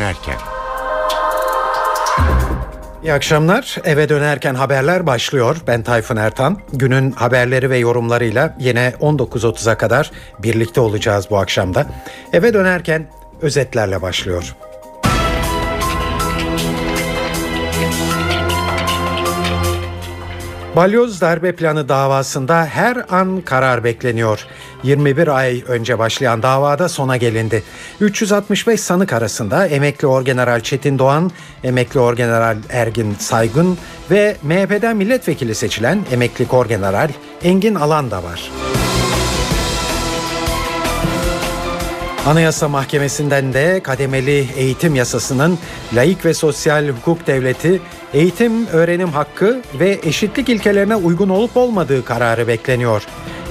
dönerken. İyi akşamlar. Eve dönerken haberler başlıyor. Ben Tayfun Ertan. Günün haberleri ve yorumlarıyla yine 19.30'a kadar birlikte olacağız bu akşamda. Eve dönerken özetlerle başlıyor. Balyoz darbe planı davasında her an karar bekleniyor. 21 ay önce başlayan davada sona gelindi. 365 sanık arasında emekli orgeneral Çetin Doğan, emekli orgeneral Ergin Saygın ve MHP'den milletvekili seçilen emekli orgeneral Engin Alan da var. Anayasa Mahkemesi'nden de kademeli eğitim yasasının laik ve sosyal hukuk devleti, eğitim öğrenim hakkı ve eşitlik ilkelerine uygun olup olmadığı kararı bekleniyor.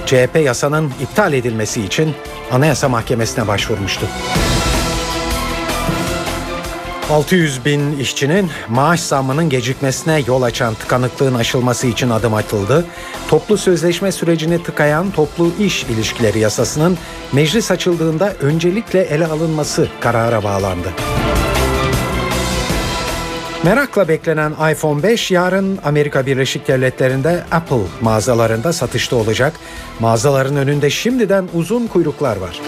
CHP yasanın iptal edilmesi için Anayasa Mahkemesi'ne başvurmuştu. 600 bin işçinin maaş zammının gecikmesine yol açan tıkanıklığın aşılması için adım atıldı. Toplu sözleşme sürecini tıkayan toplu iş ilişkileri yasasının meclis açıldığında öncelikle ele alınması karara bağlandı. Merakla beklenen iPhone 5 yarın Amerika Birleşik Devletleri'nde Apple mağazalarında satışta olacak. Mağazaların önünde şimdiden uzun kuyruklar var.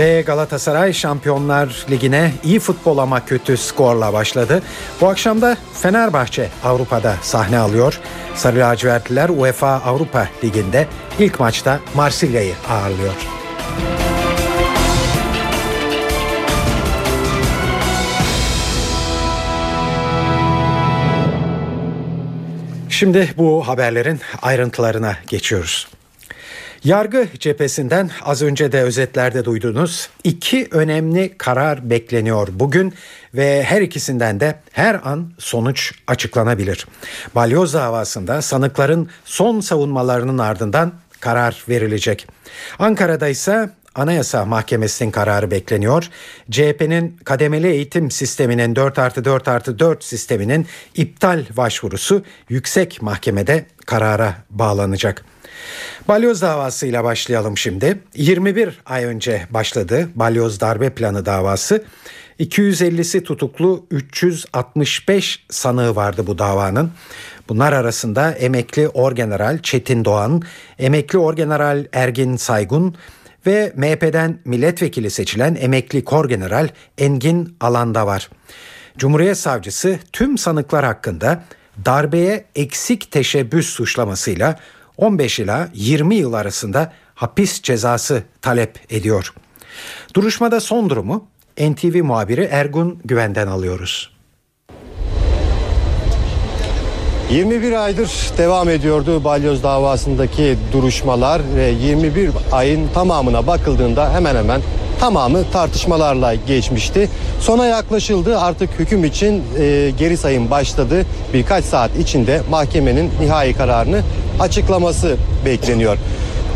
Ve Galatasaray Şampiyonlar Ligi'ne iyi futbol ama kötü skorla başladı. Bu akşam da Fenerbahçe Avrupa'da sahne alıyor. Sarı lacivertliler UEFA Avrupa Ligi'nde ilk maçta Marsilya'yı ağırlıyor. Şimdi bu haberlerin ayrıntılarına geçiyoruz. Yargı cephesinden az önce de özetlerde duydunuz iki önemli karar bekleniyor bugün ve her ikisinden de her an sonuç açıklanabilir. Balyoz davasında sanıkların son savunmalarının ardından karar verilecek. Ankara'da ise Anayasa Mahkemesi'nin kararı bekleniyor. CHP'nin kademeli eğitim sisteminin 4 artı 4 artı 4 sisteminin iptal başvurusu yüksek mahkemede karara bağlanacak. Balyoz davasıyla başlayalım şimdi. 21 ay önce başladı Balyoz darbe planı davası. 250'si tutuklu 365 sanığı vardı bu davanın. Bunlar arasında emekli orgeneral Çetin Doğan, emekli orgeneral Ergin Saygun ve MHP'den milletvekili seçilen emekli korgeneral Engin Alanda var. Cumhuriyet Savcısı tüm sanıklar hakkında darbeye eksik teşebbüs suçlamasıyla 15 ila 20 yıl arasında hapis cezası talep ediyor. Duruşmada son durumu NTV muhabiri Ergun Güven'den alıyoruz. 21 aydır devam ediyordu balyoz davasındaki duruşmalar ve 21 ayın tamamına bakıldığında hemen hemen tamamı tartışmalarla geçmişti. Sona yaklaşıldı artık hüküm için e, geri sayım başladı. Birkaç saat içinde mahkemenin nihai kararını açıklaması bekleniyor.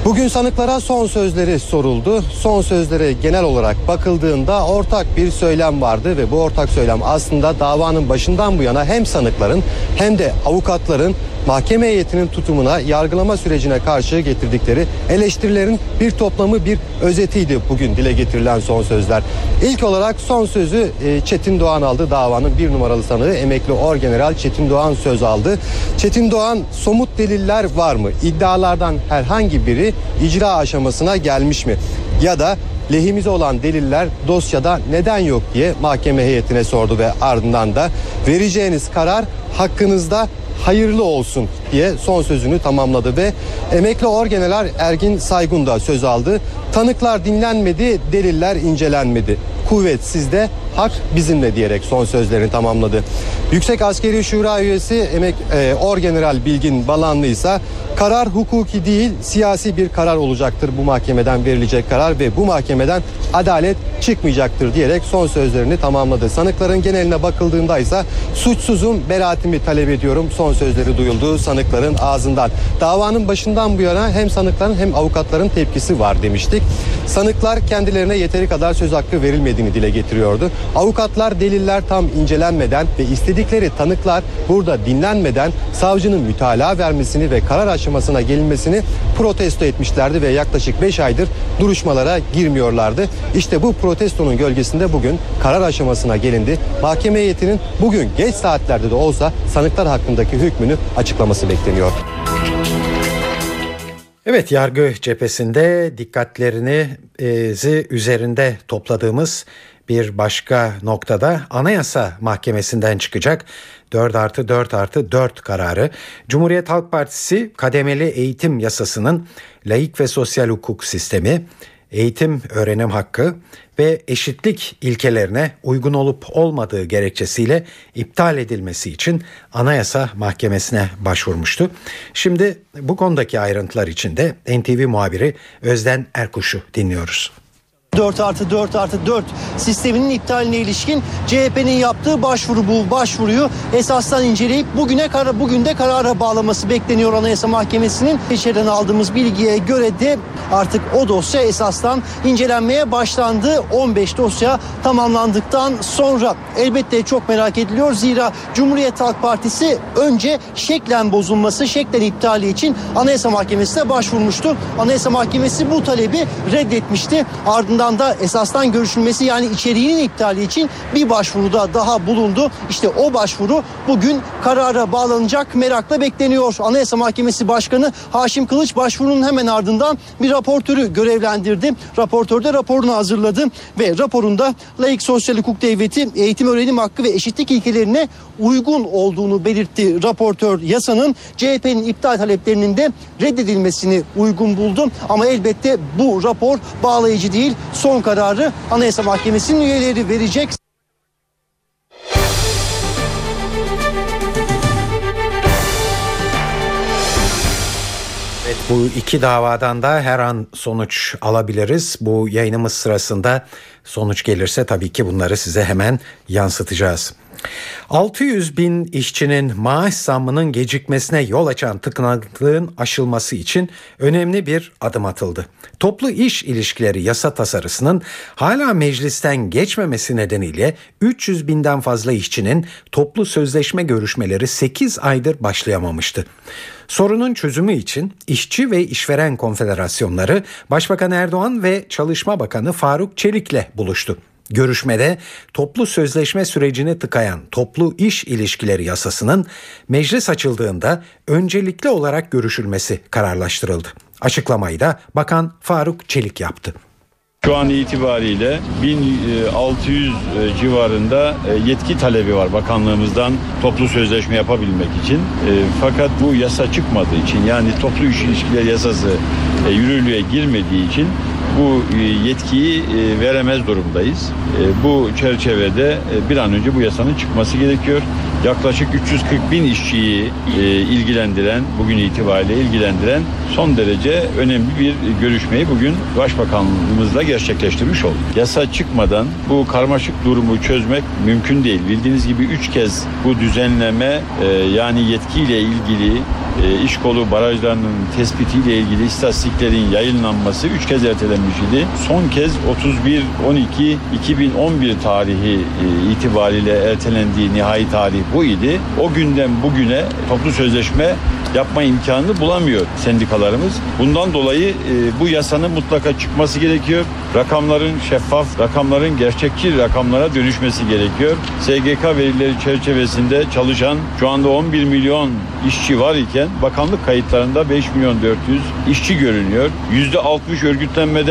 Bugün sanıklara son sözleri soruldu. Son sözlere genel olarak bakıldığında ortak bir söylem vardı ve bu ortak söylem aslında davanın başından bu yana hem sanıkların hem de avukatların mahkeme heyetinin tutumuna, yargılama sürecine karşı getirdikleri eleştirilerin bir toplamı bir özetiydi bugün dile getirilen son sözler. İlk olarak son sözü e, Çetin Doğan aldı. Davanın bir numaralı sanığı emekli orgeneral Çetin Doğan söz aldı. Çetin Doğan somut deliller var mı? İddialardan herhangi biri icra aşamasına gelmiş mi? Ya da lehimize olan deliller dosyada neden yok diye mahkeme heyetine sordu ve ardından da vereceğiniz karar hakkınızda hayırlı olsun diye son sözünü tamamladı ve emekli orgeneral Ergin Saygun da söz aldı. Tanıklar dinlenmedi, deliller incelenmedi. Kuvvet sizde, hak bizimle diyerek son sözlerini tamamladı. Yüksek Askeri Şura üyesi emek e, Orgeneral Bilgin Balanlı ise karar hukuki değil siyasi bir karar olacaktır bu mahkemeden verilecek karar ve bu mahkemeden adalet çıkmayacaktır diyerek son sözlerini tamamladı. Sanıkların geneline bakıldığında ise suçsuzum beraatimi talep ediyorum son sözleri duyuldu sanıkların ağzından. Davanın başından bu yana hem sanıkların hem avukatların tepkisi var demiştik. Sanıklar kendilerine yeteri kadar söz hakkı verilmediğini dile getiriyordu. Avukatlar deliller tam incelenmeden ve istedikleri tanıklar burada dinlenmeden savcının mütalaa vermesini ve karar aşamasına gelinmesini protesto etmişlerdi ve yaklaşık 5 aydır duruşmalara girmiyorlardı. İşte bu protestonun gölgesinde bugün karar aşamasına gelindi. Mahkeme heyetinin bugün geç saatlerde de olsa sanıklar hakkındaki hükmünü açıklaması bekleniyor. Evet yargı cephesinde dikkatlerini üzerinde topladığımız bir başka noktada Anayasa Mahkemesi'nden çıkacak 4 artı 4 artı 4 kararı. Cumhuriyet Halk Partisi kademeli eğitim yasasının laik ve sosyal hukuk sistemi, eğitim öğrenim hakkı ve eşitlik ilkelerine uygun olup olmadığı gerekçesiyle iptal edilmesi için Anayasa Mahkemesi'ne başvurmuştu. Şimdi bu konudaki ayrıntılar için de NTV muhabiri Özden Erkuş'u dinliyoruz. 4 artı 4 artı 4 sisteminin iptaline ilişkin CHP'nin yaptığı başvuru bu başvuruyu esasdan inceleyip bugüne karar bugün de karara bağlaması bekleniyor Anayasa Mahkemesi'nin. İçeriden aldığımız bilgiye göre de artık o dosya esasdan incelenmeye başlandı. 15 dosya tamamlandıktan sonra elbette çok merak ediliyor. Zira Cumhuriyet Halk Partisi önce şeklen bozulması, şeklen iptali için Anayasa Mahkemesi'ne başvurmuştu. Anayasa Mahkemesi bu talebi reddetmişti. Ardından ardından da esastan görüşülmesi yani içeriğinin iptali için bir başvuruda daha bulundu. İşte o başvuru bugün karara bağlanacak merakla bekleniyor. Anayasa Mahkemesi Başkanı Haşim Kılıç başvurunun hemen ardından bir raportörü görevlendirdi. Raportör de raporunu hazırladı ve raporunda laik sosyal hukuk devleti eğitim öğrenim hakkı ve eşitlik ilkelerine uygun olduğunu belirtti. Raportör yasanın CHP'nin iptal taleplerinin de reddedilmesini uygun buldu. Ama elbette bu rapor bağlayıcı değil son kararı Anayasa Mahkemesi'nin üyeleri verecek. Evet, bu iki davadan da her an sonuç alabiliriz. Bu yayınımız sırasında sonuç gelirse tabii ki bunları size hemen yansıtacağız. 600 bin işçinin maaş zammının gecikmesine yol açan tıkanıklığın aşılması için önemli bir adım atıldı. Toplu iş ilişkileri yasa tasarısının hala meclisten geçmemesi nedeniyle 300 binden fazla işçinin toplu sözleşme görüşmeleri 8 aydır başlayamamıştı. Sorunun çözümü için işçi ve işveren konfederasyonları Başbakan Erdoğan ve Çalışma Bakanı Faruk Çelik'le buluştu. Görüşmede toplu sözleşme sürecini tıkayan toplu iş ilişkileri yasasının meclis açıldığında öncelikli olarak görüşülmesi kararlaştırıldı. Açıklamayı da Bakan Faruk Çelik yaptı. Şu an itibariyle 1600 civarında yetki talebi var bakanlığımızdan toplu sözleşme yapabilmek için. Fakat bu yasa çıkmadığı için yani toplu iş ilişkileri yasası yürürlüğe girmediği için bu yetkiyi veremez durumdayız. Bu çerçevede bir an önce bu yasanın çıkması gerekiyor. Yaklaşık 340 bin işçiyi ilgilendiren, bugün itibariyle ilgilendiren son derece önemli bir görüşmeyi bugün Başbakanlığımızla gerçekleştirmiş olduk. Yasa çıkmadan bu karmaşık durumu çözmek mümkün değil. Bildiğiniz gibi üç kez bu düzenleme yani yetkiyle ilgili iş kolu barajlarının tespitiyle ilgili istatistiklerin yayınlanması üç kez ertelenmiş idi. Son kez 31-12-2011 tarihi itibariyle ertelendiği nihai tarih bu idi. O günden bugüne toplu sözleşme yapma imkanını bulamıyor sendikalarımız. Bundan dolayı e, bu yasanın mutlaka çıkması gerekiyor. Rakamların şeffaf, rakamların gerçekçi rakamlara dönüşmesi gerekiyor. SGK verileri çerçevesinde çalışan şu anda 11 milyon işçi var iken bakanlık kayıtlarında 5 milyon 400 işçi görünüyor. %60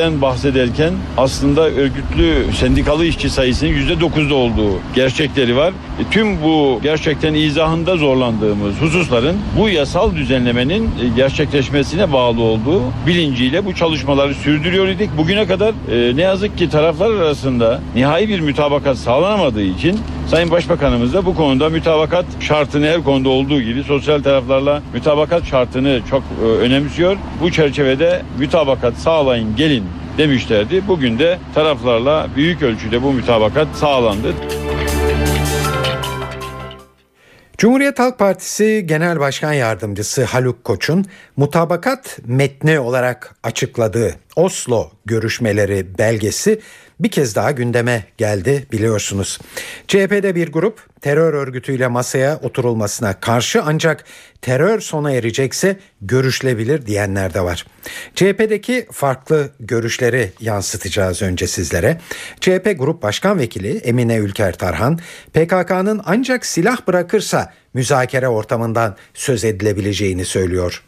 örgütlenmeden bahsederken aslında örgütlü sendikalı işçi sayısının %9'da olduğu gerçekleri var. E, tüm bu gerçekten izahında zorlandığımız hususların bu yasal düzenlemenin gerçekleşmesine bağlı olduğu bilinciyle bu çalışmaları sürdürüyor idik. Bugüne kadar e, ne yazık ki taraflar arasında nihai bir mütabakat sağlanamadığı için Sayın Başbakanımız da bu konuda mütabakat şartını her konuda olduğu gibi sosyal taraflarla mütabakat şartını çok e, önemsiyor. Bu çerçevede mütabakat sağlayın gelin demişlerdi. Bugün de taraflarla büyük ölçüde bu mütabakat sağlandı. Cumhuriyet Halk Partisi Genel Başkan Yardımcısı Haluk Koç'un mutabakat metni olarak açıkladığı Oslo görüşmeleri belgesi bir kez daha gündeme geldi biliyorsunuz. CHP'de bir grup terör örgütüyle masaya oturulmasına karşı ancak terör sona erecekse görüşlebilir diyenler de var. CHP'deki farklı görüşleri yansıtacağız önce sizlere. CHP Grup Başkan Vekili Emine Ülker Tarhan, PKK'nın ancak silah bırakırsa müzakere ortamından söz edilebileceğini söylüyor.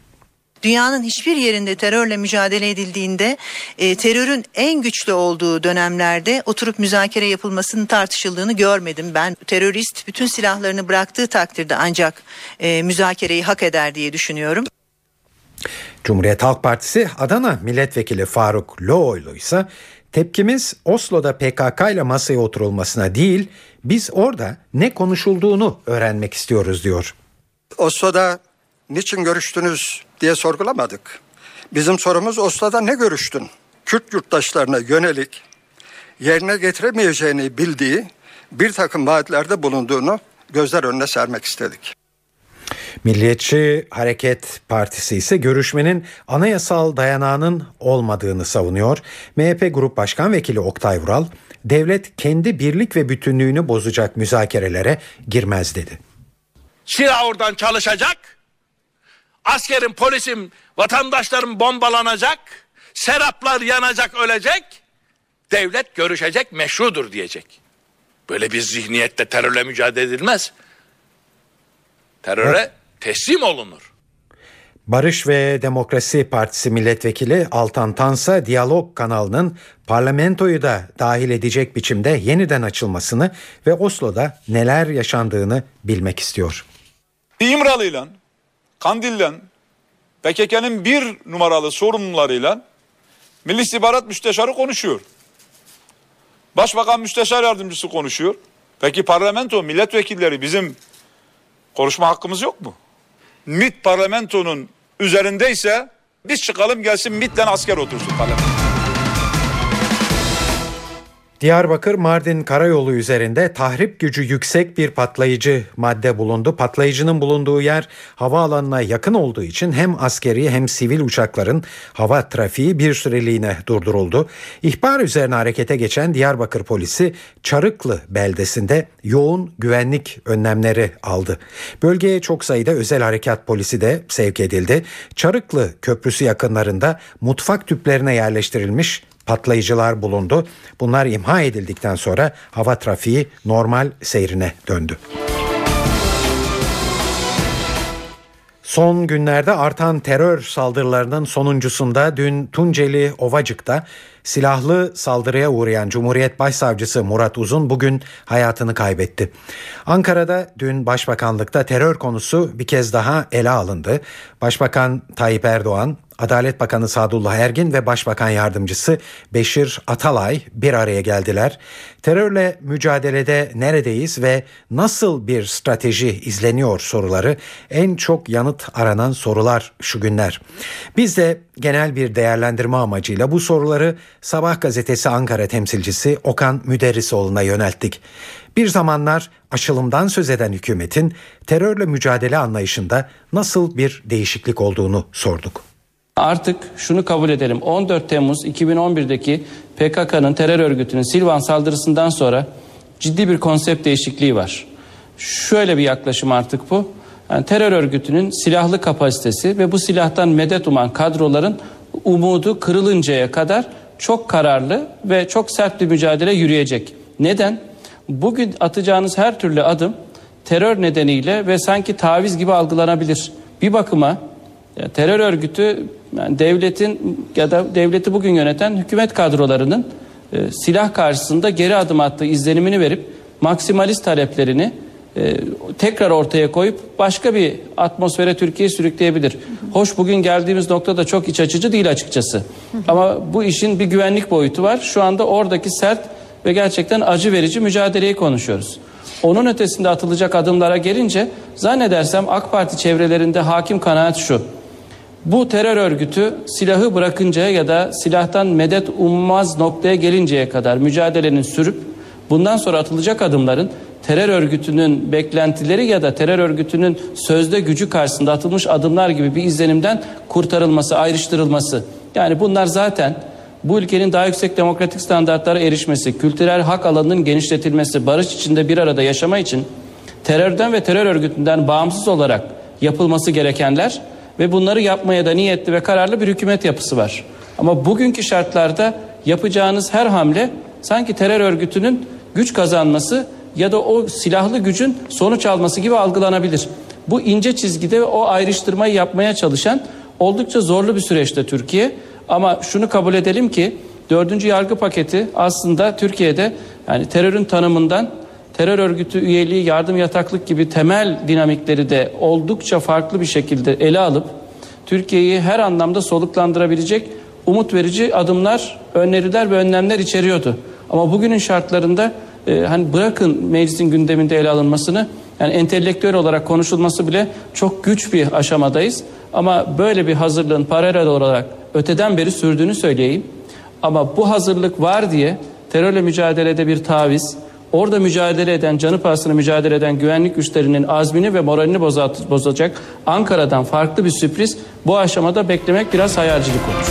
Dünyanın hiçbir yerinde terörle mücadele edildiğinde e, terörün en güçlü olduğu dönemlerde oturup müzakere yapılmasının tartışıldığını görmedim. Ben terörist bütün silahlarını bıraktığı takdirde ancak e, müzakereyi hak eder diye düşünüyorum. Cumhuriyet Halk Partisi Adana Milletvekili Faruk Loğlu ise tepkimiz Oslo'da PKK ile masaya oturulmasına değil biz orada ne konuşulduğunu öğrenmek istiyoruz diyor. Oslo'da niçin görüştünüz diye sorgulamadık. Bizim sorumuz Oslo'da ne görüştün? Kürt yurttaşlarına yönelik yerine getiremeyeceğini bildiği bir takım vaatlerde bulunduğunu gözler önüne sermek istedik. Milliyetçi Hareket Partisi ise görüşmenin anayasal dayanağının olmadığını savunuyor. MHP Grup Başkan Vekili Oktay Vural, devlet kendi birlik ve bütünlüğünü bozacak müzakerelere girmez dedi. Silah oradan çalışacak. Askerin, polisim, vatandaşlarım bombalanacak. Seraplar yanacak, ölecek. Devlet görüşecek, meşrudur diyecek. Böyle bir zihniyette terörle mücadele edilmez. Teröre teslim olunur. Barış ve Demokrasi Partisi milletvekili Altan Tansa Diyalog kanalının parlamentoyu da dahil edecek biçimde yeniden açılmasını ve Oslo'da neler yaşandığını bilmek istiyor. İmralı'yla, Kandil'le, PKK'nın bir numaralı sorumlularıyla Milli İstihbarat Müsteşarı konuşuyor. Başbakan Müsteşar Yardımcısı konuşuyor. Peki parlamento, milletvekilleri bizim konuşma hakkımız yok mu? MİT parlamentonun üzerindeyse biz çıkalım gelsin MİT'le asker otursun parlamento. Diyarbakır Mardin karayolu üzerinde tahrip gücü yüksek bir patlayıcı madde bulundu. Patlayıcının bulunduğu yer havaalanına yakın olduğu için hem askeri hem sivil uçakların hava trafiği bir süreliğine durduruldu. İhbar üzerine harekete geçen Diyarbakır polisi Çarıklı beldesinde yoğun güvenlik önlemleri aldı. Bölgeye çok sayıda özel harekat polisi de sevk edildi. Çarıklı köprüsü yakınlarında mutfak tüplerine yerleştirilmiş patlayıcılar bulundu. Bunlar imha edildikten sonra hava trafiği normal seyrine döndü. Son günlerde artan terör saldırılarının sonuncusunda dün Tunceli Ovacık'ta silahlı saldırıya uğrayan Cumhuriyet Başsavcısı Murat Uzun bugün hayatını kaybetti. Ankara'da dün Başbakanlıkta terör konusu bir kez daha ele alındı. Başbakan Tayyip Erdoğan, Adalet Bakanı Sadullah Ergin ve Başbakan Yardımcısı Beşir Atalay bir araya geldiler. Terörle mücadelede neredeyiz ve nasıl bir strateji izleniyor soruları en çok yanıt aranan sorular şu günler. Biz de genel bir değerlendirme amacıyla bu soruları Sabah gazetesi Ankara temsilcisi Okan Müderrisoğlu'na yönelttik. Bir zamanlar aşılımdan söz eden hükümetin terörle mücadele anlayışında nasıl bir değişiklik olduğunu sorduk. Artık şunu kabul edelim. 14 Temmuz 2011'deki PKK'nın terör örgütünün Silvan saldırısından sonra ciddi bir konsept değişikliği var. Şöyle bir yaklaşım artık bu. Yani terör örgütünün silahlı kapasitesi ve bu silahtan medet uman kadroların umudu kırılıncaya kadar çok kararlı ve çok sert bir mücadele yürüyecek. Neden? Bugün atacağınız her türlü adım terör nedeniyle ve sanki taviz gibi algılanabilir. Bir bakıma ya terör örgütü yani devletin ya da devleti bugün yöneten hükümet kadrolarının e, silah karşısında geri adım attığı izlenimini verip maksimalist taleplerini e, tekrar ortaya koyup başka bir atmosfere Türkiye sürükleyebilir. Hoş bugün geldiğimiz nokta da çok iç açıcı değil açıkçası. Ama bu işin bir güvenlik boyutu var. Şu anda oradaki sert ve gerçekten acı verici mücadeleyi konuşuyoruz. Onun ötesinde atılacak adımlara gelince zannedersem AK Parti çevrelerinde hakim kanaat şu. Bu terör örgütü silahı bırakıncaya ya da silahtan medet ummaz noktaya gelinceye kadar mücadelenin sürüp bundan sonra atılacak adımların terör örgütünün beklentileri ya da terör örgütünün sözde gücü karşısında atılmış adımlar gibi bir izlenimden kurtarılması, ayrıştırılması. Yani bunlar zaten bu ülkenin daha yüksek demokratik standartlara erişmesi, kültürel hak alanının genişletilmesi, barış içinde bir arada yaşama için terörden ve terör örgütünden bağımsız olarak yapılması gerekenler ve bunları yapmaya da niyetli ve kararlı bir hükümet yapısı var. Ama bugünkü şartlarda yapacağınız her hamle sanki terör örgütünün güç kazanması ya da o silahlı gücün sonuç alması gibi algılanabilir. Bu ince çizgide o ayrıştırmayı yapmaya çalışan oldukça zorlu bir süreçte Türkiye. Ama şunu kabul edelim ki dördüncü yargı paketi aslında Türkiye'de yani terörün tanımından terör örgütü üyeliği, yardım yataklık gibi temel dinamikleri de oldukça farklı bir şekilde ele alıp Türkiye'yi her anlamda soluklandırabilecek umut verici adımlar, öneriler ve önlemler içeriyordu. Ama bugünün şartlarında e, hani bırakın meclisin gündeminde ele alınmasını yani entelektüel olarak konuşulması bile çok güç bir aşamadayız. Ama böyle bir hazırlığın paralel olarak öteden beri sürdüğünü söyleyeyim. Ama bu hazırlık var diye terörle mücadelede bir taviz, orada mücadele eden, canı pahasına mücadele eden güvenlik güçlerinin azmini ve moralini boza- bozacak Ankara'dan farklı bir sürpriz bu aşamada beklemek biraz hayalcilik olur.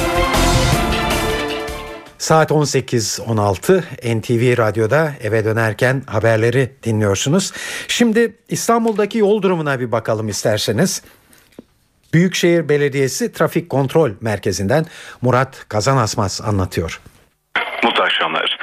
Saat 18.16 NTV Radyo'da eve dönerken haberleri dinliyorsunuz. Şimdi İstanbul'daki yol durumuna bir bakalım isterseniz. Büyükşehir Belediyesi Trafik Kontrol Merkezi'nden Murat Kazanasmaz anlatıyor. Mutlu akşamlar.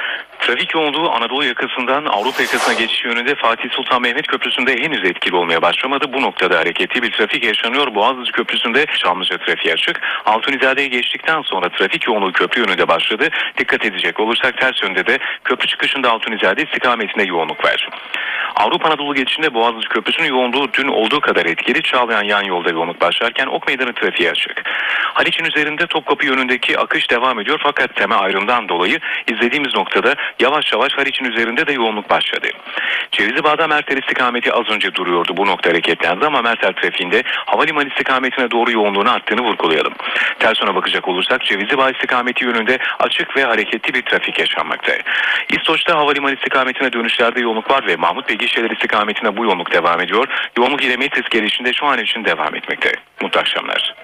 Trafik yoğunluğu Anadolu yakasından Avrupa yakasına geçiş yönünde Fatih Sultan Mehmet Köprüsü'nde henüz etkili olmaya başlamadı. Bu noktada hareketli bir trafik yaşanıyor. Boğaziçi Köprüsü'nde Çamlıca trafiği açık. Altunizade'ye geçtikten sonra trafik yoğunluğu köprü yönünde başladı. Dikkat edecek olursak ters yönde de köprü çıkışında Altunizade istikametinde yoğunluk var. Avrupa Anadolu geçişinde Boğaziçi Köprüsü'nün yoğunluğu dün olduğu kadar etkili. Çağlayan yan yolda yoğunluk başlarken Ok Meydanı trafiği açık. Haliç'in üzerinde Topkapı yönündeki akış devam ediyor fakat tema ayrımdan dolayı izlediğimiz noktada yavaş yavaş Haliç'in üzerinde de yoğunluk başladı. Cevizli Bağda Mertel istikameti az önce duruyordu. Bu nokta hareketlendi ama Mertel trafiğinde havalimanı istikametine doğru yoğunluğunu arttığını vurgulayalım. Ters yöne bakacak olursak Cevizli Bağ istikameti yönünde açık ve hareketli bir trafik yaşanmakta. İstoç'ta havalimanı istikametine dönüşlerde yoğunluk var ve Mahmut Bey gişeler istikametine bu yoğunluk devam ediyor. Yoğunluk ile Metris gelişinde şu an için devam etmekte. Mutlu akşamlar.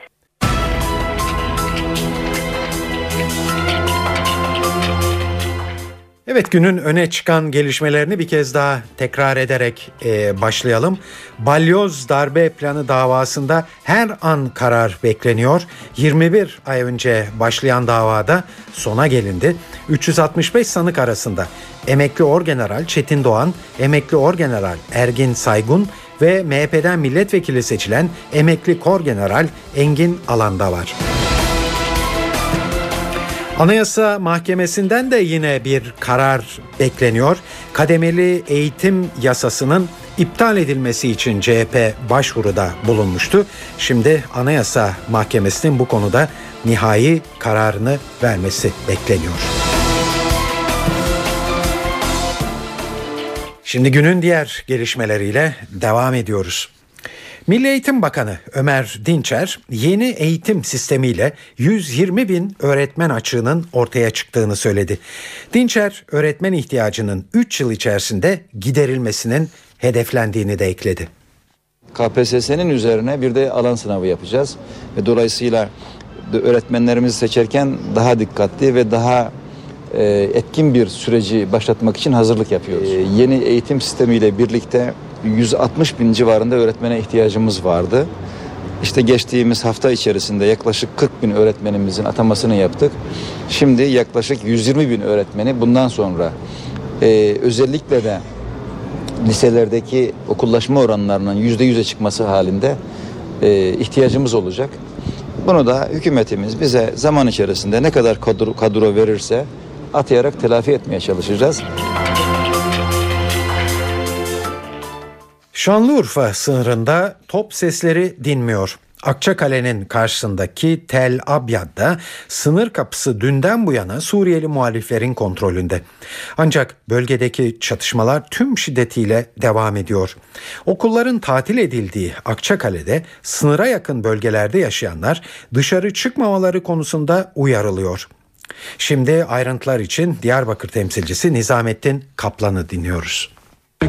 Evet günün öne çıkan gelişmelerini bir kez daha tekrar ederek e, başlayalım. Balyoz darbe planı davasında her an karar bekleniyor. 21 ay önce başlayan davada sona gelindi. 365 sanık arasında emekli orgeneral Çetin Doğan, emekli orgeneral Ergin Saygun ve MHP'den milletvekili seçilen emekli korgeneral Engin Alanda var. Anayasa Mahkemesi'nden de yine bir karar bekleniyor. Kademeli eğitim yasasının iptal edilmesi için CHP başvuruda bulunmuştu. Şimdi Anayasa Mahkemesi'nin bu konuda nihai kararını vermesi bekleniyor. Şimdi günün diğer gelişmeleriyle devam ediyoruz. Milli Eğitim Bakanı Ömer Dinçer yeni eğitim sistemiyle 120 bin öğretmen açığının ortaya çıktığını söyledi. Dinçer öğretmen ihtiyacının 3 yıl içerisinde giderilmesinin hedeflendiğini de ekledi. KPSS'nin üzerine bir de alan sınavı yapacağız ve dolayısıyla öğretmenlerimizi seçerken daha dikkatli ve daha e, etkin bir süreci başlatmak için hazırlık yapıyoruz. E, yeni eğitim sistemiyle birlikte 160 bin civarında öğretmene ihtiyacımız vardı. İşte geçtiğimiz hafta içerisinde yaklaşık 40 bin öğretmenimizin atamasını yaptık. Şimdi yaklaşık 120 bin öğretmeni bundan sonra e, özellikle de liselerdeki okullaşma oranlarının yüzde yüze çıkması halinde e, ihtiyacımız olacak. Bunu da hükümetimiz bize zaman içerisinde ne kadar kadro, kadro verirse atayarak telafi etmeye çalışacağız. Şanlıurfa sınırında top sesleri dinmiyor. Akçakale'nin karşısındaki Tel Abyad'da sınır kapısı dünden bu yana Suriyeli muhaliflerin kontrolünde. Ancak bölgedeki çatışmalar tüm şiddetiyle devam ediyor. Okulların tatil edildiği Akçakale'de sınıra yakın bölgelerde yaşayanlar dışarı çıkmamaları konusunda uyarılıyor. Şimdi ayrıntılar için Diyarbakır temsilcisi Nizamettin Kaplan'ı dinliyoruz.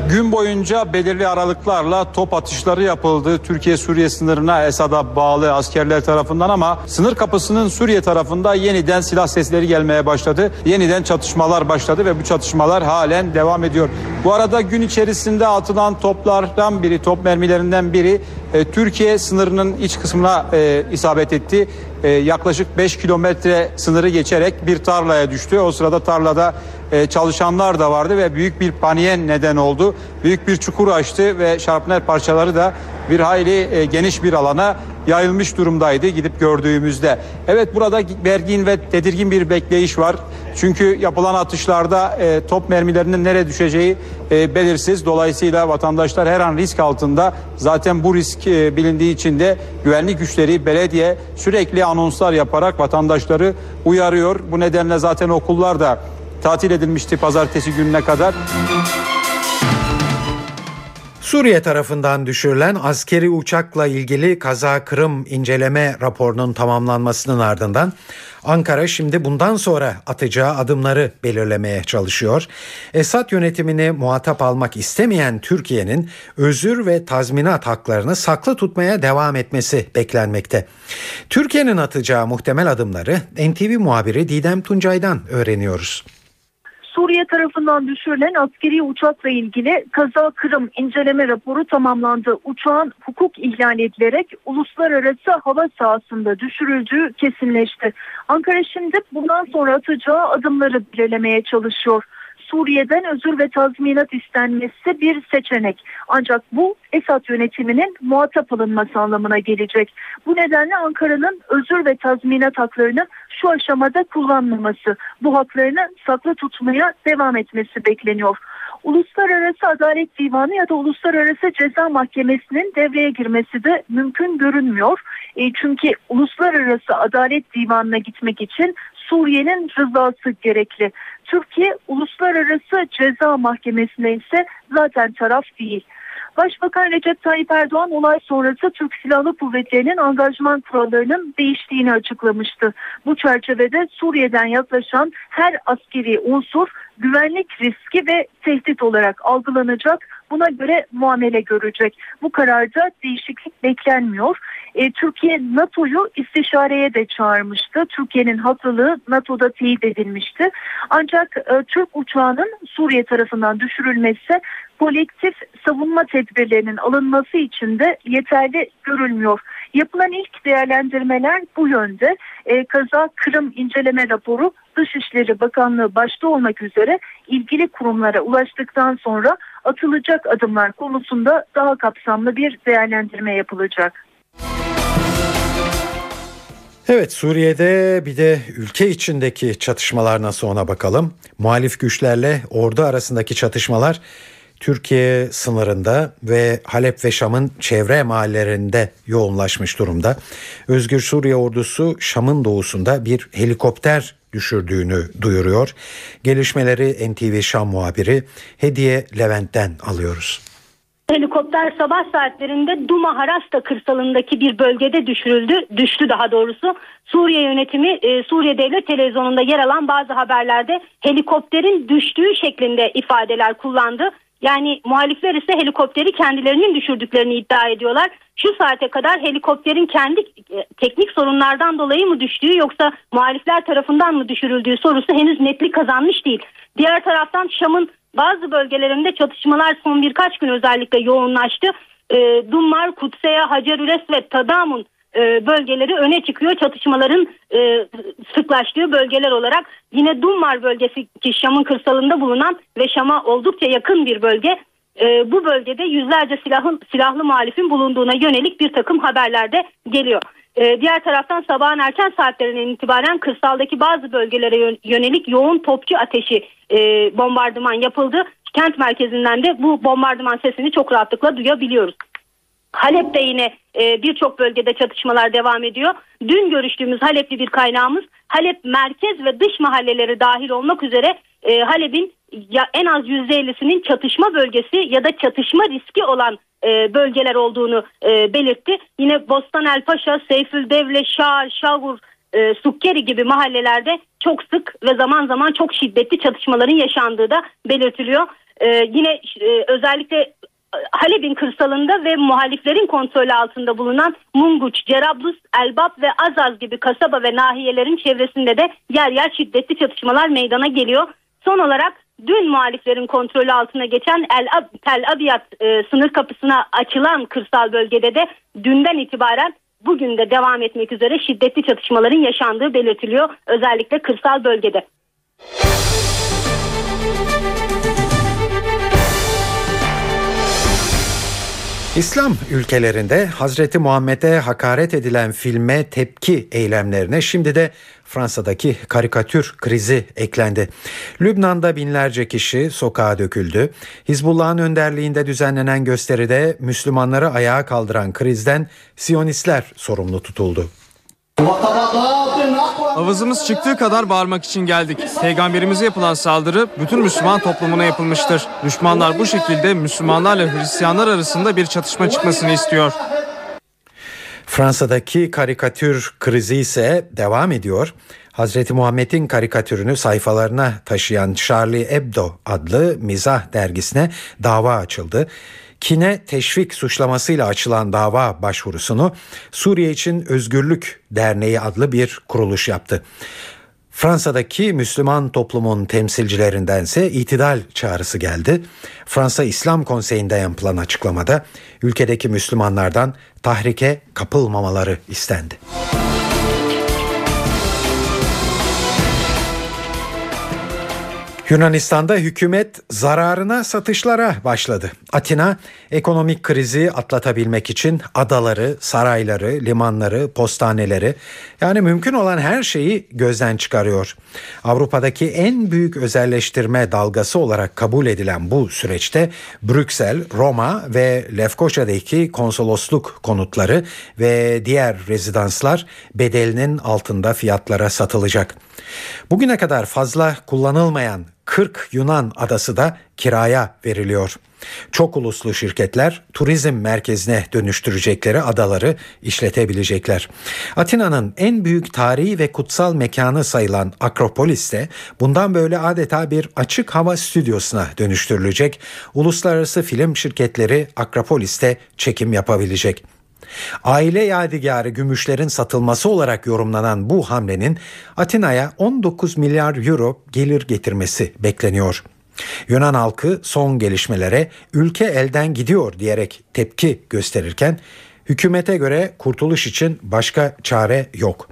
Gün boyunca belirli aralıklarla top atışları yapıldı. Türkiye-Suriye sınırına Esad'a bağlı askerler tarafından ama sınır kapısının Suriye tarafında yeniden silah sesleri gelmeye başladı. Yeniden çatışmalar başladı ve bu çatışmalar halen devam ediyor. Bu arada gün içerisinde atılan toplardan biri, top mermilerinden biri e, Türkiye sınırının iç kısmına e, isabet etti. E, yaklaşık 5 kilometre sınırı geçerek bir tarlaya düştü. O sırada tarlada e, çalışanlar da vardı ve büyük bir paniğe neden oldu. Büyük bir çukur açtı ve şarpnel parçaları da bir hayli e, geniş bir alana yayılmış durumdaydı gidip gördüğümüzde. Evet burada gergin ve tedirgin bir bekleyiş var. Çünkü yapılan atışlarda e, top mermilerinin nereye düşeceği e, belirsiz. Dolayısıyla vatandaşlar her an risk altında. Zaten bu risk e, bilindiği için de güvenlik güçleri, belediye sürekli anonslar yaparak vatandaşları uyarıyor. Bu nedenle zaten okullar da tatil edilmişti pazartesi gününe kadar. Suriye tarafından düşürülen askeri uçakla ilgili kaza Kırım inceleme raporunun tamamlanmasının ardından Ankara şimdi bundan sonra atacağı adımları belirlemeye çalışıyor. Esad yönetimini muhatap almak istemeyen Türkiye'nin özür ve tazminat haklarını saklı tutmaya devam etmesi beklenmekte. Türkiye'nin atacağı muhtemel adımları NTV muhabiri Didem Tuncay'dan öğreniyoruz. Suriye tarafından düşürülen askeri uçakla ilgili kaza Kırım inceleme raporu tamamlandı. Uçağın hukuk ihlal edilerek uluslararası hava sahasında düşürüldüğü kesinleşti. Ankara şimdi bundan sonra atacağı adımları belirlemeye çalışıyor. Suriye'den özür ve tazminat istenmesi bir seçenek. Ancak bu Esad yönetiminin muhatap alınması anlamına gelecek. Bu nedenle Ankara'nın özür ve tazminat haklarını şu aşamada kullanmaması, bu haklarını saklı tutmaya devam etmesi bekleniyor. Uluslararası Adalet Divanı ya da Uluslararası Ceza Mahkemesi'nin devreye girmesi de mümkün görünmüyor. E, çünkü Uluslararası Adalet Divanı'na gitmek için Suriye'nin rızası gerekli. Türkiye Uluslararası Ceza Mahkemesi'ne ise zaten taraf değil. Başbakan Recep Tayyip Erdoğan olay sonrası Türk Silahlı Kuvvetleri'nin angajman kurallarının değiştiğini açıklamıştı. Bu çerçevede Suriye'den yaklaşan her askeri unsur güvenlik riski ve tehdit olarak algılanacak. Buna göre muamele görecek. Bu kararda değişiklik beklenmiyor. E, Türkiye NATO'yu istişareye de çağırmıştı. Türkiye'nin haklılığı NATO'da teyit edilmişti. Ancak e, Türk uçağının Suriye tarafından düşürülmesi kolektif savunma tedbirlerinin alınması için de yeterli görülmüyor. Yapılan ilk değerlendirmeler bu yönde. E, kaza Kırım inceleme raporu Dışişleri Bakanlığı başta olmak üzere ilgili kurumlara ulaştıktan sonra atılacak adımlar konusunda daha kapsamlı bir değerlendirme yapılacak. Evet Suriye'de bir de ülke içindeki çatışmalar nasıl ona bakalım. Muhalif güçlerle ordu arasındaki çatışmalar Türkiye sınırında ve Halep ve Şam'ın çevre mahallelerinde yoğunlaşmış durumda. Özgür Suriye ordusu Şam'ın doğusunda bir helikopter düşürdüğünü duyuruyor. Gelişmeleri NTV Şam muhabiri Hediye Levent'ten alıyoruz. Helikopter sabah saatlerinde Duma Harasta kırsalındaki bir bölgede düşürüldü. Düştü daha doğrusu. Suriye yönetimi e, Suriye Devlet Televizyonu'nda yer alan bazı haberlerde helikopterin düştüğü şeklinde ifadeler kullandı. Yani muhalifler ise helikopteri kendilerinin düşürdüklerini iddia ediyorlar. Şu saate kadar helikopterin kendi e, teknik sorunlardan dolayı mı düştüğü yoksa muhalifler tarafından mı düşürüldüğü sorusu henüz netlik kazanmış değil. Diğer taraftan Şam'ın bazı bölgelerinde çatışmalar son birkaç gün özellikle yoğunlaştı. E, Dummar, Kutseya, Hacerüres ve Tadamun bölgeleri öne çıkıyor çatışmaların e, sıklaştığı bölgeler olarak. Yine Dummar bölgesi ki Şam'ın kırsalında bulunan ve Şam'a oldukça yakın bir bölge. E, bu bölgede yüzlerce silahın, silahlı muhalifin bulunduğuna yönelik bir takım haberler de geliyor. E, diğer taraftan sabahın erken saatlerinden itibaren kırsaldaki bazı bölgelere yönelik yoğun topçu ateşi e, bombardıman yapıldı. Kent merkezinden de bu bombardıman sesini çok rahatlıkla duyabiliyoruz. Halep'te yine e, birçok bölgede çatışmalar devam ediyor. Dün görüştüğümüz Halep'li bir kaynağımız Halep merkez ve dış mahalleleri dahil olmak üzere e, Halep'in ya en az %50'sinin çatışma bölgesi ya da çatışma riski olan e, bölgeler olduğunu e, belirtti. Yine Bostan El Paşa, Seyfül Devle, Şar, Şavur, e, Sukkeri gibi mahallelerde çok sık ve zaman zaman çok şiddetli çatışmaların yaşandığı da belirtiliyor. e, yine e, özellikle Halep'in kırsalında ve muhaliflerin kontrolü altında bulunan Munguç, Cerablus, Elbap ve Azaz gibi kasaba ve nahiyelerin çevresinde de yer yer şiddetli çatışmalar meydana geliyor. Son olarak dün muhaliflerin kontrolü altına geçen El Ab Tel Abyad e, sınır kapısına açılan kırsal bölgede de dünden itibaren bugün de devam etmek üzere şiddetli çatışmaların yaşandığı belirtiliyor. Özellikle kırsal bölgede. İslam ülkelerinde Hazreti Muhammed'e hakaret edilen filme tepki eylemlerine şimdi de Fransa'daki karikatür krizi eklendi. Lübnan'da binlerce kişi sokağa döküldü. Hizbullah'ın önderliğinde düzenlenen gösteride Müslümanları ayağa kaldıran krizden Siyonistler sorumlu tutuldu. Avazımız çıktığı kadar bağırmak için geldik. Peygamberimize yapılan saldırı bütün Müslüman toplumuna yapılmıştır. Düşmanlar bu şekilde Müslümanlarla Hristiyanlar arasında bir çatışma çıkmasını istiyor. Fransa'daki karikatür krizi ise devam ediyor. Hazreti Muhammed'in karikatürünü sayfalarına taşıyan Charlie Hebdo adlı mizah dergisine dava açıldı. Kine teşvik suçlamasıyla açılan dava başvurusunu Suriye için Özgürlük Derneği adlı bir kuruluş yaptı. Fransa'daki Müslüman toplumun temsilcilerindense itidal çağrısı geldi. Fransa İslam Konseyi'nde yapılan açıklamada ülkedeki Müslümanlardan tahrike kapılmamaları istendi. Yunanistan'da hükümet zararına satışlara başladı. Atina ekonomik krizi atlatabilmek için adaları, sarayları, limanları, postaneleri yani mümkün olan her şeyi gözden çıkarıyor. Avrupa'daki en büyük özelleştirme dalgası olarak kabul edilen bu süreçte Brüksel, Roma ve Lefkoşa'daki konsolosluk konutları ve diğer rezidanslar bedelinin altında fiyatlara satılacak. Bugüne kadar fazla kullanılmayan 40 Yunan adası da kiraya veriliyor. Çok uluslu şirketler turizm merkezine dönüştürecekleri adaları işletebilecekler. Atina'nın en büyük tarihi ve kutsal mekanı sayılan Akropolis de bundan böyle adeta bir açık hava stüdyosuna dönüştürülecek. Uluslararası film şirketleri Akropolis'te çekim yapabilecek. Aile yadigarı gümüşlerin satılması olarak yorumlanan bu hamlenin Atina'ya 19 milyar euro gelir getirmesi bekleniyor. Yunan halkı son gelişmelere ülke elden gidiyor diyerek tepki gösterirken hükümete göre kurtuluş için başka çare yok.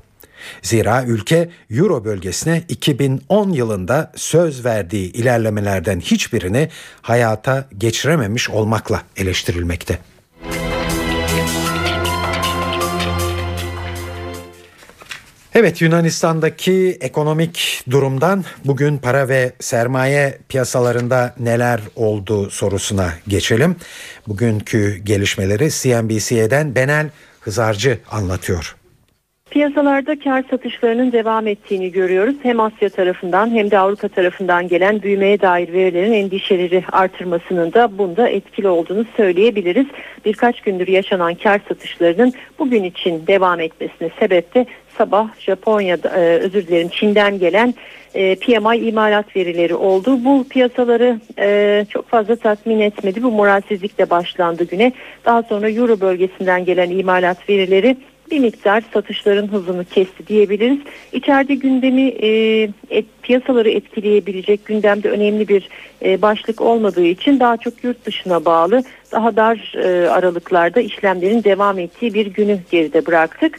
Zira ülke Euro bölgesine 2010 yılında söz verdiği ilerlemelerden hiçbirini hayata geçirememiş olmakla eleştirilmekte. Evet Yunanistan'daki ekonomik durumdan bugün para ve sermaye piyasalarında neler oldu sorusuna geçelim. Bugünkü gelişmeleri CNBC'den Benel Hızarcı anlatıyor. Piyasalarda kar satışlarının devam ettiğini görüyoruz. Hem Asya tarafından hem de Avrupa tarafından gelen büyümeye dair verilerin endişeleri artırmasının da bunda etkili olduğunu söyleyebiliriz. Birkaç gündür yaşanan kar satışlarının bugün için devam etmesine sebep de sabah Japonya'da e, özür dilerim Çin'den gelen e, PMI imalat verileri oldu. Bu piyasaları e, çok fazla tatmin etmedi. Bu moralsizlikle başlandı güne. Daha sonra Euro bölgesinden gelen imalat verileri bir miktar satışların hızını kesti diyebiliriz. İçeride gündemi e, et, piyasaları etkileyebilecek gündemde önemli bir e, başlık olmadığı için daha çok yurt dışına bağlı daha dar e, aralıklarda işlemlerin devam ettiği bir günü geride bıraktık.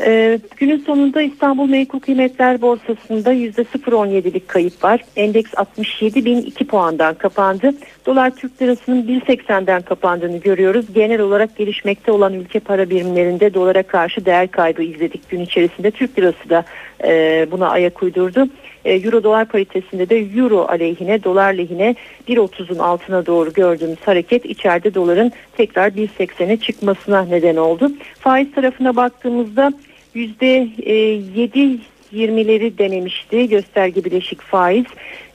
Ee, günün sonunda İstanbul Menkul Kıymetler Borsası'nda %0.17'lik kayıp var. Endeks 67.002 puandan kapandı. Dolar Türk Lirası'nın 1.80'den kapandığını görüyoruz. Genel olarak gelişmekte olan ülke para birimlerinde dolara karşı değer kaybı izledik gün içerisinde. Türk Lirası da e, buna ayak uydurdu. E, Euro dolar paritesinde de euro aleyhine dolar lehine 1.30'un altına doğru gördüğümüz hareket içeride doların tekrar 1.80'e çıkmasına neden oldu. Faiz tarafına baktığımızda %7 20'leri denemişti gösterge bileşik faiz.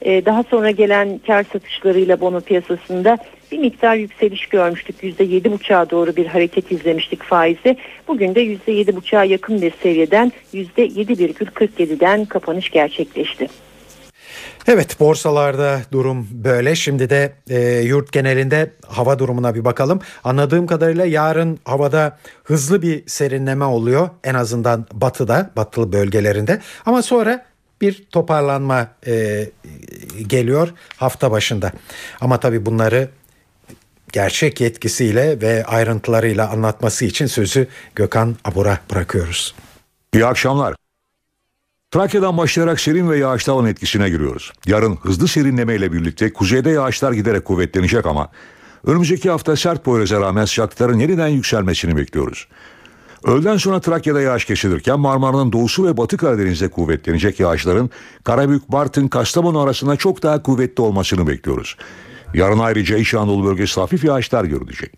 Ee, daha sonra gelen kar satışlarıyla bono piyasasında bir miktar yükseliş görmüştük. %7,5'a doğru bir hareket izlemiştik faizde. Bugün de %7,5'a yakın bir seviyeden %7,47'den kapanış gerçekleşti. Evet borsalarda durum böyle. Şimdi de e, yurt genelinde hava durumuna bir bakalım. Anladığım kadarıyla yarın havada hızlı bir serinleme oluyor. En azından batıda, batılı bölgelerinde. Ama sonra bir toparlanma e, geliyor hafta başında. Ama tabii bunları gerçek yetkisiyle ve ayrıntılarıyla anlatması için sözü Gökhan Abur'a bırakıyoruz. İyi akşamlar. Trakya'dan başlayarak serin ve yağışlı havanın etkisine giriyoruz. Yarın hızlı serinleme ile birlikte kuzeyde yağışlar giderek kuvvetlenecek ama önümüzdeki hafta sert Poyraz'a rağmen sıcaklıkların yeniden yükselmesini bekliyoruz. Öğleden sonra Trakya'da yağış kesilirken Marmara'nın doğusu ve batı Karadeniz'de kuvvetlenecek yağışların Karabük, Bartın, Kastamonu arasında çok daha kuvvetli olmasını bekliyoruz. Yarın ayrıca İç Anadolu bölgesi hafif yağışlar görülecek.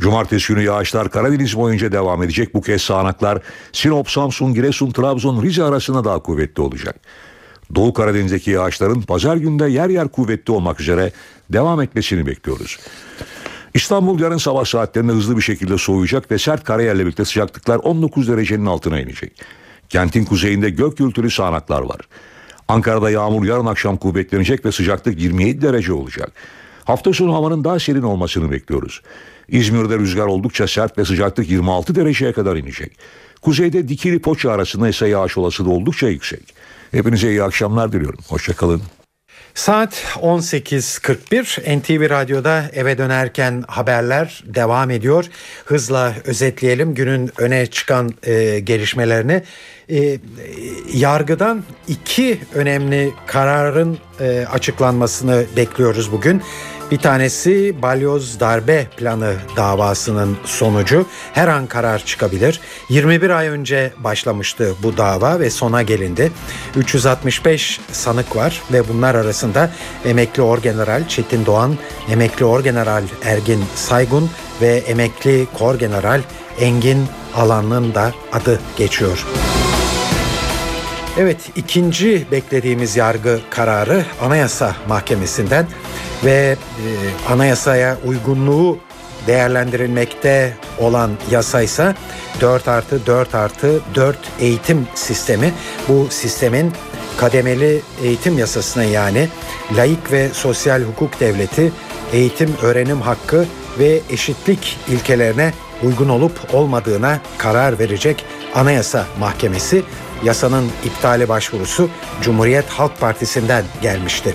Cumartesi günü yağışlar Karadeniz boyunca devam edecek. Bu kez sağanaklar Sinop, Samsun, Giresun, Trabzon, Rize arasında daha kuvvetli olacak. Doğu Karadeniz'deki yağışların pazar günde yer yer kuvvetli olmak üzere devam etmesini bekliyoruz. İstanbul yarın sabah saatlerinde hızlı bir şekilde soğuyacak ve sert karayerle birlikte sıcaklıklar 19 derecenin altına inecek. Kentin kuzeyinde gök gürültülü sağanaklar var. Ankara'da yağmur yarın akşam kuvvetlenecek ve sıcaklık 27 derece olacak. Hafta sonu havanın daha serin olmasını bekliyoruz. İzmir'de rüzgar oldukça sert ve sıcaklık 26 dereceye kadar inecek. Kuzeyde Dikili Poça arasında ise yağış olasılığı oldukça yüksek. Hepinize iyi akşamlar diliyorum. Hoşçakalın. Saat 18.41 NTV Radyo'da eve dönerken haberler devam ediyor. Hızla özetleyelim günün öne çıkan e, gelişmelerini. E, yargıdan iki önemli kararın e, açıklanmasını bekliyoruz bugün. Bir tanesi balyoz darbe planı davasının sonucu. Her an karar çıkabilir. 21 ay önce başlamıştı bu dava ve sona gelindi. 365 sanık var ve bunlar arasında emekli orgeneral Çetin Doğan, emekli orgeneral Ergin Saygun ve emekli korgeneral Engin Alan'ın da adı geçiyor. Evet ikinci beklediğimiz yargı kararı Anayasa Mahkemesi'nden ve e, anayasaya uygunluğu değerlendirilmekte olan yasaysa 4 artı 4 artı 4 eğitim sistemi. Bu sistemin kademeli eğitim yasasına yani laik ve sosyal hukuk devleti, eğitim öğrenim hakkı ve eşitlik ilkelerine uygun olup olmadığına karar verecek Anayasa Mahkemesi yasanın iptali başvurusu Cumhuriyet Halk Partisi'nden gelmişti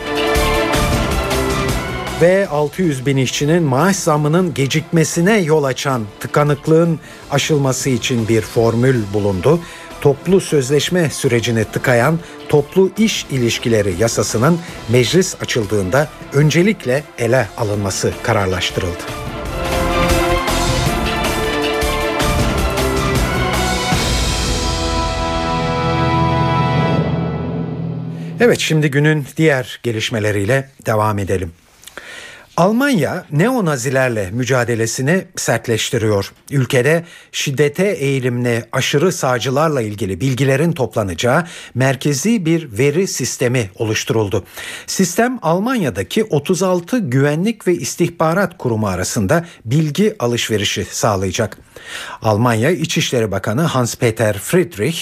ve 600 bin işçinin maaş zammının gecikmesine yol açan tıkanıklığın aşılması için bir formül bulundu. Toplu sözleşme sürecini tıkayan toplu iş ilişkileri yasasının meclis açıldığında öncelikle ele alınması kararlaştırıldı. Evet şimdi günün diğer gelişmeleriyle devam edelim. Almanya neonazilerle mücadelesini sertleştiriyor. Ülkede şiddete eğilimli aşırı sağcılarla ilgili bilgilerin toplanacağı merkezi bir veri sistemi oluşturuldu. Sistem Almanya'daki 36 güvenlik ve istihbarat kurumu arasında bilgi alışverişi sağlayacak. Almanya İçişleri Bakanı Hans-Peter Friedrich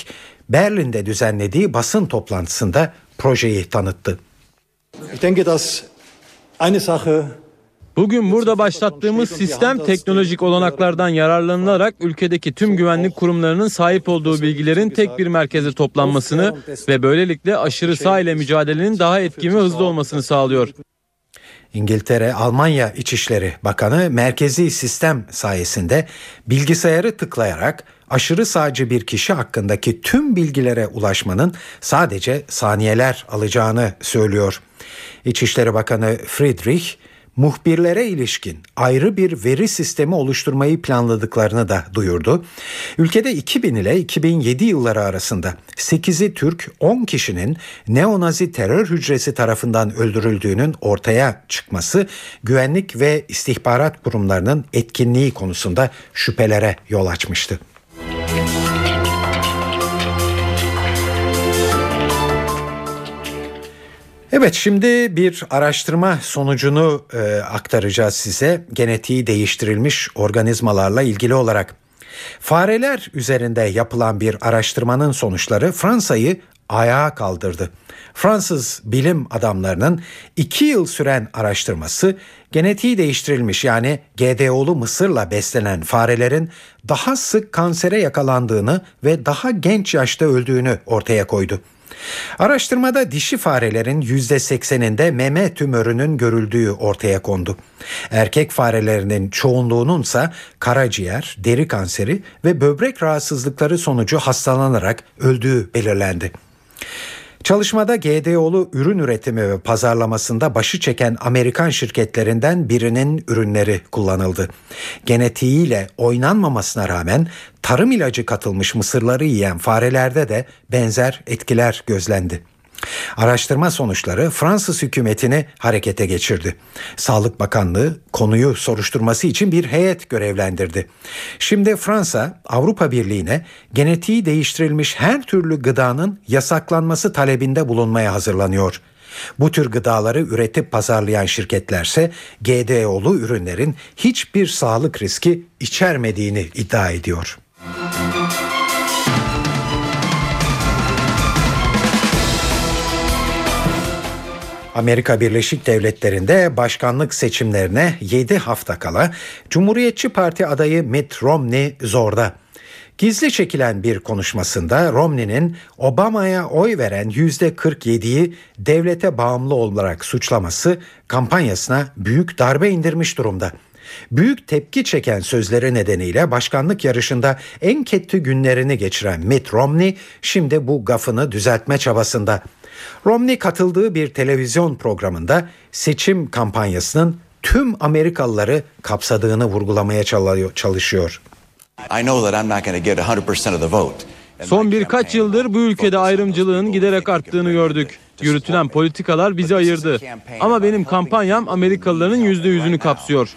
Berlin'de düzenlediği basın toplantısında projeyi tanıttı. Ich denke, dass eine Sache Bugün burada başlattığımız sistem teknolojik olanaklardan yararlanılarak ülkedeki tüm güvenlik kurumlarının sahip olduğu bilgilerin tek bir merkeze toplanmasını ve böylelikle aşırı sağ ile mücadelenin daha etkin ve hızlı olmasını sağlıyor. İngiltere Almanya İçişleri Bakanı merkezi sistem sayesinde bilgisayarı tıklayarak aşırı sağcı bir kişi hakkındaki tüm bilgilere ulaşmanın sadece saniyeler alacağını söylüyor. İçişleri Bakanı Friedrich muhbirlere ilişkin ayrı bir veri sistemi oluşturmayı planladıklarını da duyurdu. Ülkede 2000 ile 2007 yılları arasında 8'i Türk 10 kişinin neonazi terör hücresi tarafından öldürüldüğünün ortaya çıkması güvenlik ve istihbarat kurumlarının etkinliği konusunda şüphelere yol açmıştı. Evet şimdi bir araştırma sonucunu e, aktaracağız size. Genetiği değiştirilmiş organizmalarla ilgili olarak. Fareler üzerinde yapılan bir araştırmanın sonuçları Fransa'yı ayağa kaldırdı. Fransız bilim adamlarının iki yıl süren araştırması genetiği değiştirilmiş yani GDO'lu mısırla beslenen farelerin daha sık kansere yakalandığını ve daha genç yaşta öldüğünü ortaya koydu. Araştırmada dişi farelerin %80'inde meme tümörünün görüldüğü ortaya kondu. Erkek farelerinin çoğunluğunun ise karaciğer, deri kanseri ve böbrek rahatsızlıkları sonucu hastalanarak öldüğü belirlendi. Çalışmada GDO'lu ürün üretimi ve pazarlamasında başı çeken Amerikan şirketlerinden birinin ürünleri kullanıldı. Genetiğiyle oynanmamasına rağmen tarım ilacı katılmış mısırları yiyen farelerde de benzer etkiler gözlendi. Araştırma sonuçları Fransız hükümetini harekete geçirdi. Sağlık Bakanlığı konuyu soruşturması için bir heyet görevlendirdi. Şimdi Fransa Avrupa Birliği'ne genetiği değiştirilmiş her türlü gıdanın yasaklanması talebinde bulunmaya hazırlanıyor. Bu tür gıdaları üretip pazarlayan şirketlerse GDO'lu ürünlerin hiçbir sağlık riski içermediğini iddia ediyor. Amerika Birleşik Devletleri'nde başkanlık seçimlerine 7 hafta kala Cumhuriyetçi Parti adayı Mitt Romney zorda. Gizli çekilen bir konuşmasında Romney'nin Obama'ya oy veren %47'yi devlete bağımlı olarak suçlaması kampanyasına büyük darbe indirmiş durumda. Büyük tepki çeken sözleri nedeniyle başkanlık yarışında en kötü günlerini geçiren Mitt Romney şimdi bu gafını düzeltme çabasında. Romney katıldığı bir televizyon programında seçim kampanyasının tüm Amerikalıları kapsadığını vurgulamaya çalışıyor. Son birkaç yıldır bu ülkede ayrımcılığın giderek arttığını gördük. Yürütülen politikalar bizi ayırdı. Ama benim kampanyam Amerikalıların yüzde yüzünü kapsıyor.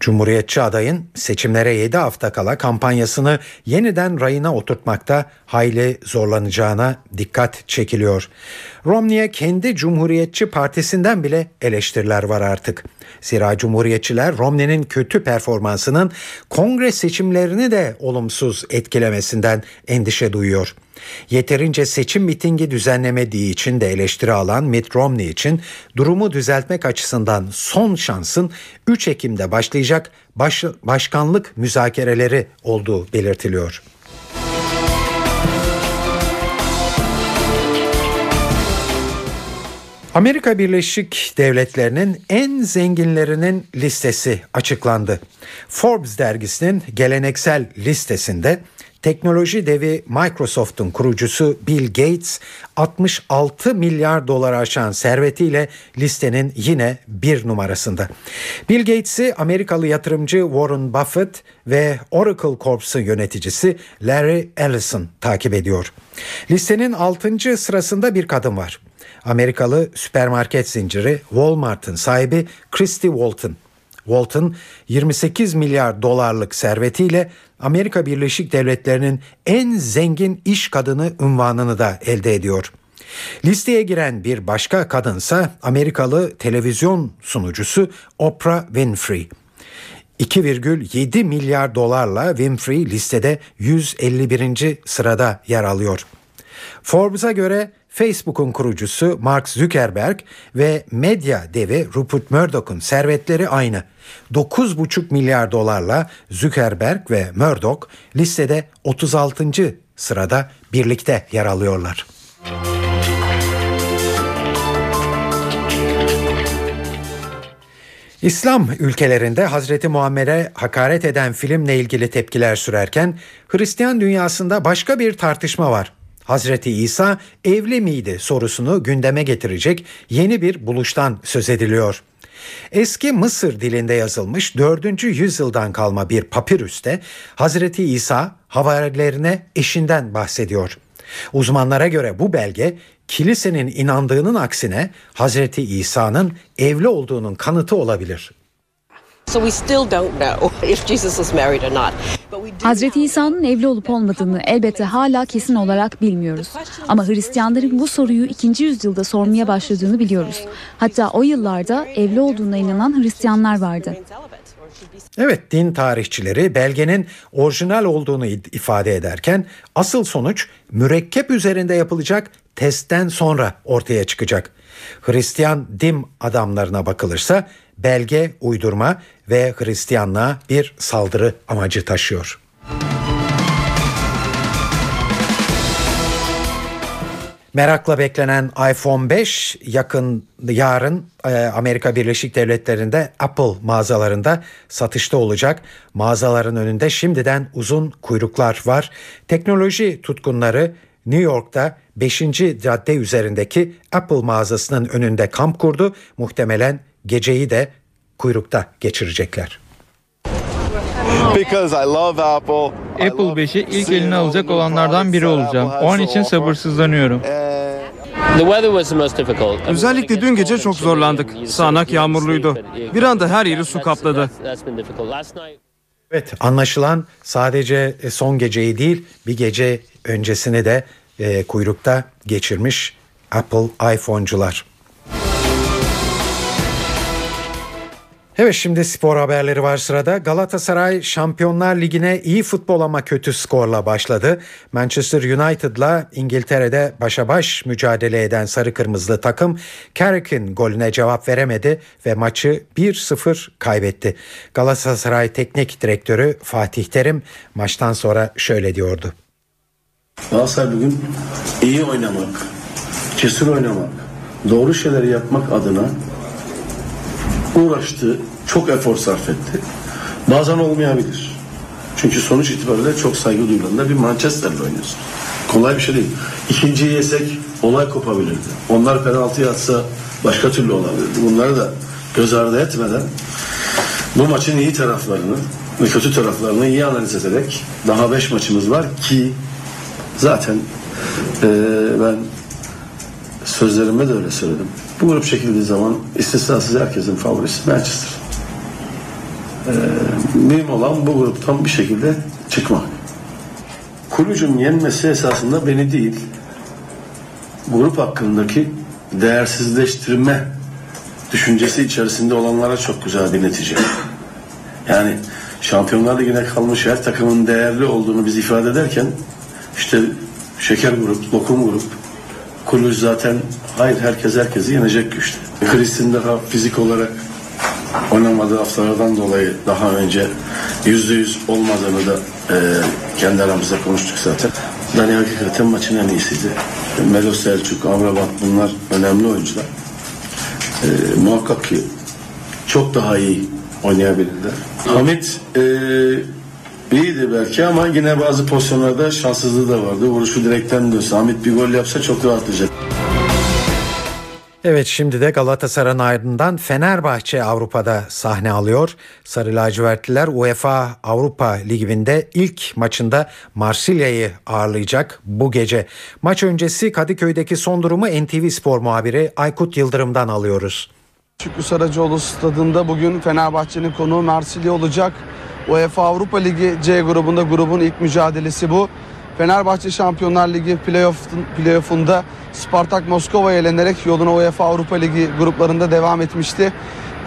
Cumhuriyetçi adayın seçimlere 7 hafta kala kampanyasını yeniden rayına oturtmakta hayli zorlanacağına dikkat çekiliyor. Romney'e kendi Cumhuriyetçi Partisi'nden bile eleştiriler var artık. Zira Cumhuriyetçiler Romney'nin kötü performansının kongre seçimlerini de olumsuz etkilemesinden endişe duyuyor. Yeterince seçim mitingi düzenlemediği için de eleştiri alan Mitt Romney için durumu düzeltmek açısından son şansın 3 Ekim'de başlayacak baş, başkanlık müzakereleri olduğu belirtiliyor. Amerika Birleşik Devletleri'nin en zenginlerinin listesi açıklandı. Forbes dergisinin geleneksel listesinde teknoloji devi Microsoft'un kurucusu Bill Gates 66 milyar dolar aşan servetiyle listenin yine bir numarasında. Bill Gates'i Amerikalı yatırımcı Warren Buffett ve Oracle Corp'un yöneticisi Larry Ellison takip ediyor. Listenin 6. sırasında bir kadın var. Amerikalı süpermarket zinciri Walmart'ın sahibi Christy Walton. Walton 28 milyar dolarlık servetiyle Amerika Birleşik Devletleri'nin en zengin iş kadını unvanını da elde ediyor. Listeye giren bir başka kadınsa Amerikalı televizyon sunucusu Oprah Winfrey. 2,7 milyar dolarla Winfrey listede 151. sırada yer alıyor. Forbes'a göre Facebook'un kurucusu Mark Zuckerberg ve medya devi Rupert Murdoch'un servetleri aynı. 9,5 milyar dolarla Zuckerberg ve Murdoch listede 36. sırada birlikte yer alıyorlar. İslam ülkelerinde Hazreti Muhammed'e hakaret eden filmle ilgili tepkiler sürerken Hristiyan dünyasında başka bir tartışma var. Hazreti İsa evli miydi sorusunu gündeme getirecek yeni bir buluştan söz ediliyor. Eski Mısır dilinde yazılmış 4. yüzyıldan kalma bir papirüste Hazreti İsa havarilerine eşinden bahsediyor. Uzmanlara göre bu belge kilisenin inandığının aksine Hazreti İsa'nın evli olduğunun kanıtı olabilir. Hazreti İsa'nın evli olup olmadığını elbette hala kesin olarak bilmiyoruz. Ama Hristiyanların bu soruyu 2. yüzyılda sormaya başladığını biliyoruz. Hatta o yıllarda evli olduğuna inanan Hristiyanlar vardı. Evet din tarihçileri belgenin orijinal olduğunu ifade ederken asıl sonuç mürekkep üzerinde yapılacak testten sonra ortaya çıkacak. Hristiyan din adamlarına bakılırsa belge uydurma ve Hristiyanlığa bir saldırı amacı taşıyor. Merakla beklenen iPhone 5 yakın yarın e, Amerika Birleşik Devletleri'nde Apple mağazalarında satışta olacak. Mağazaların önünde şimdiden uzun kuyruklar var. Teknoloji tutkunları New York'ta 5. cadde üzerindeki Apple mağazasının önünde kamp kurdu. Muhtemelen geceyi de kuyrukta geçirecekler. Apple 5'i ilk eline alacak olanlardan biri olacağım. O an için sabırsızlanıyorum. Özellikle dün gece çok zorlandık. Sağanak yağmurluydu. Bir anda her yeri su kapladı. Evet anlaşılan sadece e, son geceyi değil bir gece öncesini de e, kuyrukta geçirmiş Apple iPhone'cular. Evet şimdi spor haberleri var sırada. Galatasaray Şampiyonlar Ligi'ne iyi futbol ama kötü skorla başladı. Manchester United'la İngiltere'de başa baş mücadele eden sarı kırmızılı takım Carrick'in golüne cevap veremedi ve maçı 1-0 kaybetti. Galatasaray Teknik Direktörü Fatih Terim maçtan sonra şöyle diyordu. Galatasaray bugün iyi oynamak, cesur oynamak, doğru şeyleri yapmak adına uğraştı, çok efor sarf etti. Bazen olmayabilir. Çünkü sonuç itibariyle çok saygı duyulan bir Manchester'la oynuyorsun. Kolay bir şey değil. İkinciyi yesek olay kopabilirdi. Onlar penaltı atsa başka türlü olabilirdi. Bunları da göz ardı etmeden bu maçın iyi taraflarını ve kötü taraflarını iyi analiz ederek daha beş maçımız var ki zaten e, ben sözlerimde de öyle söyledim. Bu grup çekildiği zaman istisnasız herkesin favorisi Manchester. Ee, mühim olan bu gruptan bir şekilde çıkmak. Kulücün yenmesi esasında beni değil, grup hakkındaki değersizleştirme düşüncesi içerisinde olanlara çok güzel bir netice. Yani Şampiyonlar Ligi'ne kalmış her takımın değerli olduğunu biz ifade ederken işte şeker grup, lokum grup, Kulüç zaten hayır herkes herkesi yenecek güçte. Kristin daha fizik olarak oynamadığı haftalardan dolayı daha önce yüzde yüz olmadığını da e, kendi aramızda konuştuk zaten. Dani hakikaten maçın en iyisiydi. Melo Selçuk, Amrabat bunlar önemli oyuncular. E, muhakkak ki çok daha iyi oynayabilirler. Hamit e, iyiydi belki ama yine bazı pozisyonlarda şanssızlığı da vardı. Vuruşu direkten dönse Hamit bir gol yapsa çok rahatlayacak. Evet şimdi de Galatasaray'ın ardından Fenerbahçe Avrupa'da sahne alıyor. Sarı lacivertliler UEFA Avrupa Ligi'nde ilk maçında Marsilya'yı ağırlayacak bu gece. Maç öncesi Kadıköy'deki son durumu NTV Spor muhabiri Aykut Yıldırım'dan alıyoruz. Şükrü Saracoğlu stadında bugün Fenerbahçe'nin konuğu Marsilya olacak. UEFA Avrupa Ligi C grubunda grubun ilk mücadelesi bu. Fenerbahçe Şampiyonlar Ligi playoff'un playoff'unda Spartak Moskova'ya elenerek yoluna UEFA Avrupa Ligi gruplarında devam etmişti.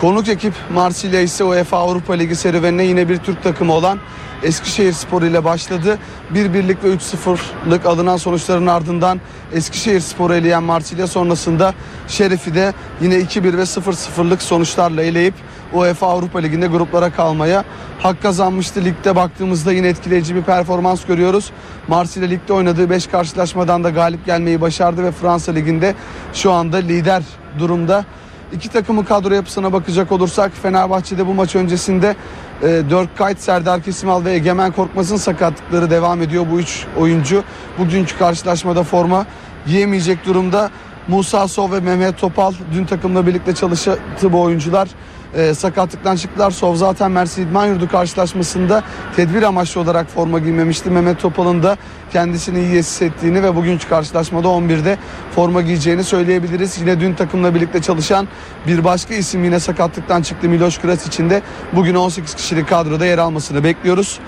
Konuk ekip Marsilya ise UEFA Avrupa Ligi serüvenine yine bir Türk takımı olan Eskişehir Spor ile başladı. Bir birlik ve 3-0'lık alınan sonuçların ardından Eskişehir Spor'u eleyen Marsilya sonrasında Şerif'i de yine 2-1 ve 0-0'lık sonuçlarla eleyip UEFA Avrupa Ligi'nde gruplara kalmaya hak kazanmıştı. Ligde baktığımızda yine etkileyici bir performans görüyoruz. Marsilya ligde oynadığı 5 karşılaşmadan da galip gelmeyi başardı ve Fransa Ligi'nde şu anda lider durumda. İki takımın kadro yapısına bakacak olursak Fenerbahçe'de bu maç öncesinde e, Dörk Kayt, Serdar Kesimal ve Egemen Korkmaz'ın sakatlıkları devam ediyor. Bu üç oyuncu bugünkü karşılaşmada forma giyemeyecek durumda. Musa Sov ve Mehmet Topal dün takımla birlikte çalıştı bu oyuncular. E, sakatlıktan çıktılar. Sov zaten Mersin İdman Yurdu karşılaşmasında tedbir amaçlı olarak forma giymemişti. Mehmet Topal'ın da kendisini iyi hissettiğini ve bugünkü karşılaşmada 11'de forma giyeceğini söyleyebiliriz. Yine dün takımla birlikte çalışan bir başka isim yine sakatlıktan çıktı Miloš Krasić'in de bugün 18 kişilik kadroda yer almasını bekliyoruz.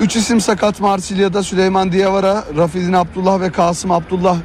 Üç isim sakat Marsilya'da Süleyman Diawara, Rafidin Abdullah ve Kasım Abdullah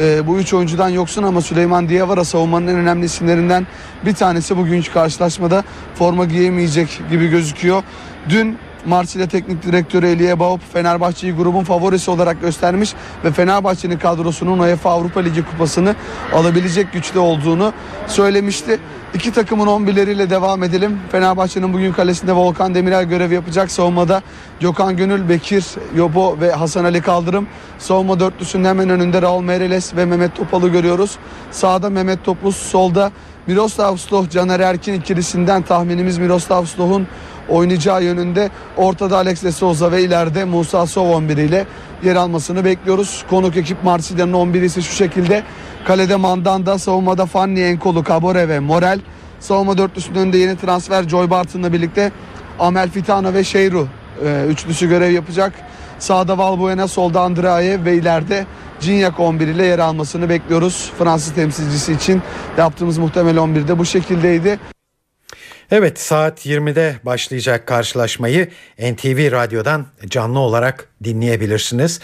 e, bu üç oyuncudan yoksun ama Süleyman Diawara savunmanın en önemli isimlerinden bir tanesi bugünkü karşılaşmada forma giyemeyecek gibi gözüküyor. Dün Marsilya Teknik Direktörü Elie Baup Fenerbahçe'yi grubun favorisi olarak göstermiş ve Fenerbahçe'nin kadrosunun UEFA Avrupa Ligi kupasını alabilecek güçlü olduğunu söylemişti. İki takımın 11'leriyle devam edelim. Fenerbahçe'nin bugün kalesinde Volkan Demirel görev yapacak. Savunmada Gökhan Gönül, Bekir, Yobo ve Hasan Ali Kaldırım. Savunma dörtlüsünün hemen önünde Raul Meireles ve Mehmet Topal'ı görüyoruz. Sağda Mehmet Toplus, solda Miroslav Stoh, Caner Erkin ikilisinden tahminimiz Miroslav Stoh'un oynayacağı yönünde. Ortada Alex de Souza ve ileride Musa Sov 11 ile yer almasını bekliyoruz. Konuk ekip Marsilya'nın 11'i ise şu şekilde. Kalede Mandanda, savunmada Fanny Enkolu, Kabore ve Morel. Savunma dörtlüsünün önünde yeni transfer Joy Barton'la birlikte Amel Fitano ve Şeyru e, üçlüsü görev yapacak. Sağda Valbuena, solda Andraye ve ileride Cinyak 11 ile yer almasını bekliyoruz. Fransız temsilcisi için yaptığımız muhtemel 11'de bu şekildeydi. Evet saat 20'de başlayacak karşılaşmayı NTV Radyo'dan canlı olarak dinleyebilirsiniz.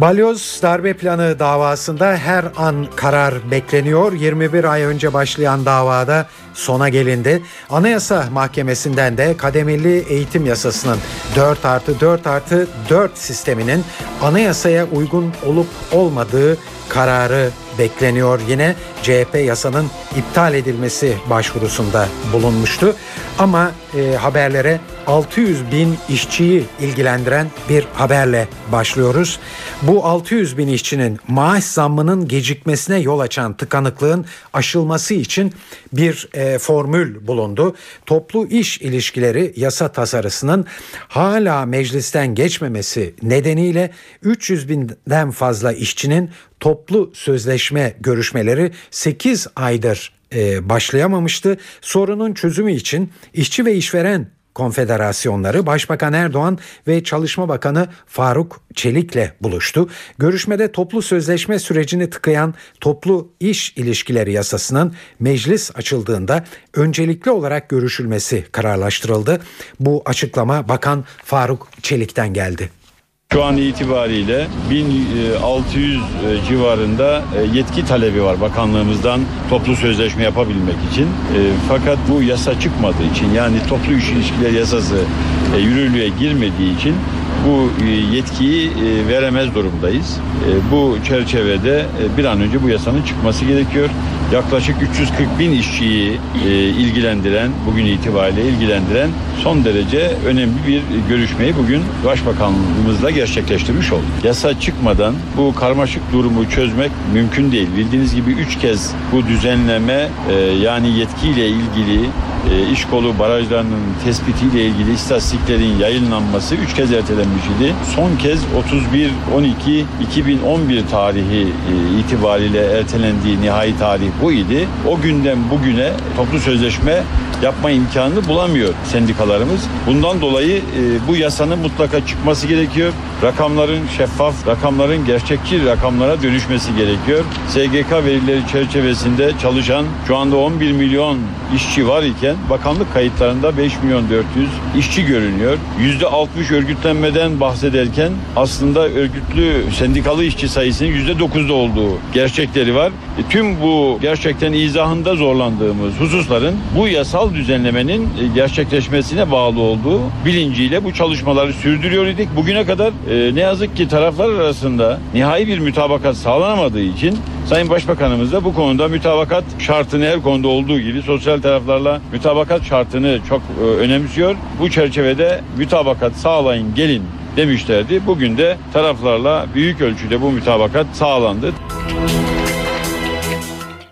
Balyoz darbe planı davasında her an karar bekleniyor. 21 ay önce başlayan davada sona gelindi. Anayasa Mahkemesi'nden de kademeli eğitim yasasının 4 artı 4 artı 4 sisteminin anayasaya uygun olup olmadığı kararı bekleniyor. Yine CHP yasanın iptal edilmesi başvurusunda bulunmuştu. Ama e, haberlere 600 bin işçiyi ilgilendiren bir haberle başlıyoruz. Bu 600 bin işçinin maaş zammının gecikmesine yol açan tıkanıklığın aşılması için bir e, formül bulundu. Toplu iş ilişkileri yasa tasarısının hala meclisten geçmemesi nedeniyle 300 binden fazla işçinin toplu sözleşme görüşmeleri 8 aydır e, başlayamamıştı. Sorunun çözümü için işçi ve işveren konfederasyonları Başbakan Erdoğan ve Çalışma Bakanı Faruk Çelik'le buluştu. Görüşmede toplu sözleşme sürecini tıkayan toplu iş ilişkileri yasasının meclis açıldığında öncelikli olarak görüşülmesi kararlaştırıldı. Bu açıklama Bakan Faruk Çelik'ten geldi. Şu an itibariyle 1600 e, civarında e, yetki talebi var bakanlığımızdan toplu sözleşme yapabilmek için. E, fakat bu yasa çıkmadığı için yani toplu iş ilişkileri yasası yürürlüğe girmediği için bu yetkiyi veremez durumdayız. Bu çerçevede bir an önce bu yasanın çıkması gerekiyor. Yaklaşık 340 bin işçiyi ilgilendiren, bugün itibariyle ilgilendiren son derece önemli bir görüşmeyi bugün Başbakanlığımızla gerçekleştirmiş olduk. Yasa çıkmadan bu karmaşık durumu çözmek mümkün değil. Bildiğiniz gibi üç kez bu düzenleme e, yani yetkiyle ilgili e, iş kolu barajlarının tespitiyle ilgili istatistiklerin yayınlanması üç kez ertelenmiş idi. Son kez 31-12-2011 tarihi e, itibariyle ertelendiği nihai tarih bu idi. O günden bugüne toplu sözleşme yapma imkanını bulamıyor sendikalarımız. Bundan dolayı e, bu yasanın mutlaka çıkması gerekiyor. Rakamların şeffaf, rakamların gerçekçi rakamlara dönüşmesi gerekiyor. SGK verileri çerçevesinde çalışan şu anda 11 milyon işçi var iken bakanlık kayıtlarında 5 milyon 400 işçi görünüyor. %60 örgütlenmeden bahsederken aslında örgütlü sendikalı işçi sayısının %9'da olduğu gerçekleri var. E, tüm bu gerçekten izahında zorlandığımız hususların bu yasal düzenlemenin e, gerçekleşmesine bağlı olduğu bilinciyle bu çalışmaları sürdürüyor idik. Bugüne kadar e, ne yazık ki taraflar arasında nihai bir mütabakat sağlanamadığı için Sayın Başbakanımız da bu konuda mütabakat şartını her konuda olduğu gibi sosyal taraflarla mütabakat şartını çok e, önemsiyor. Bu çerçevede mütabakat sağlayın gelin demişlerdi. Bugün de taraflarla büyük ölçüde bu mütabakat sağlandı.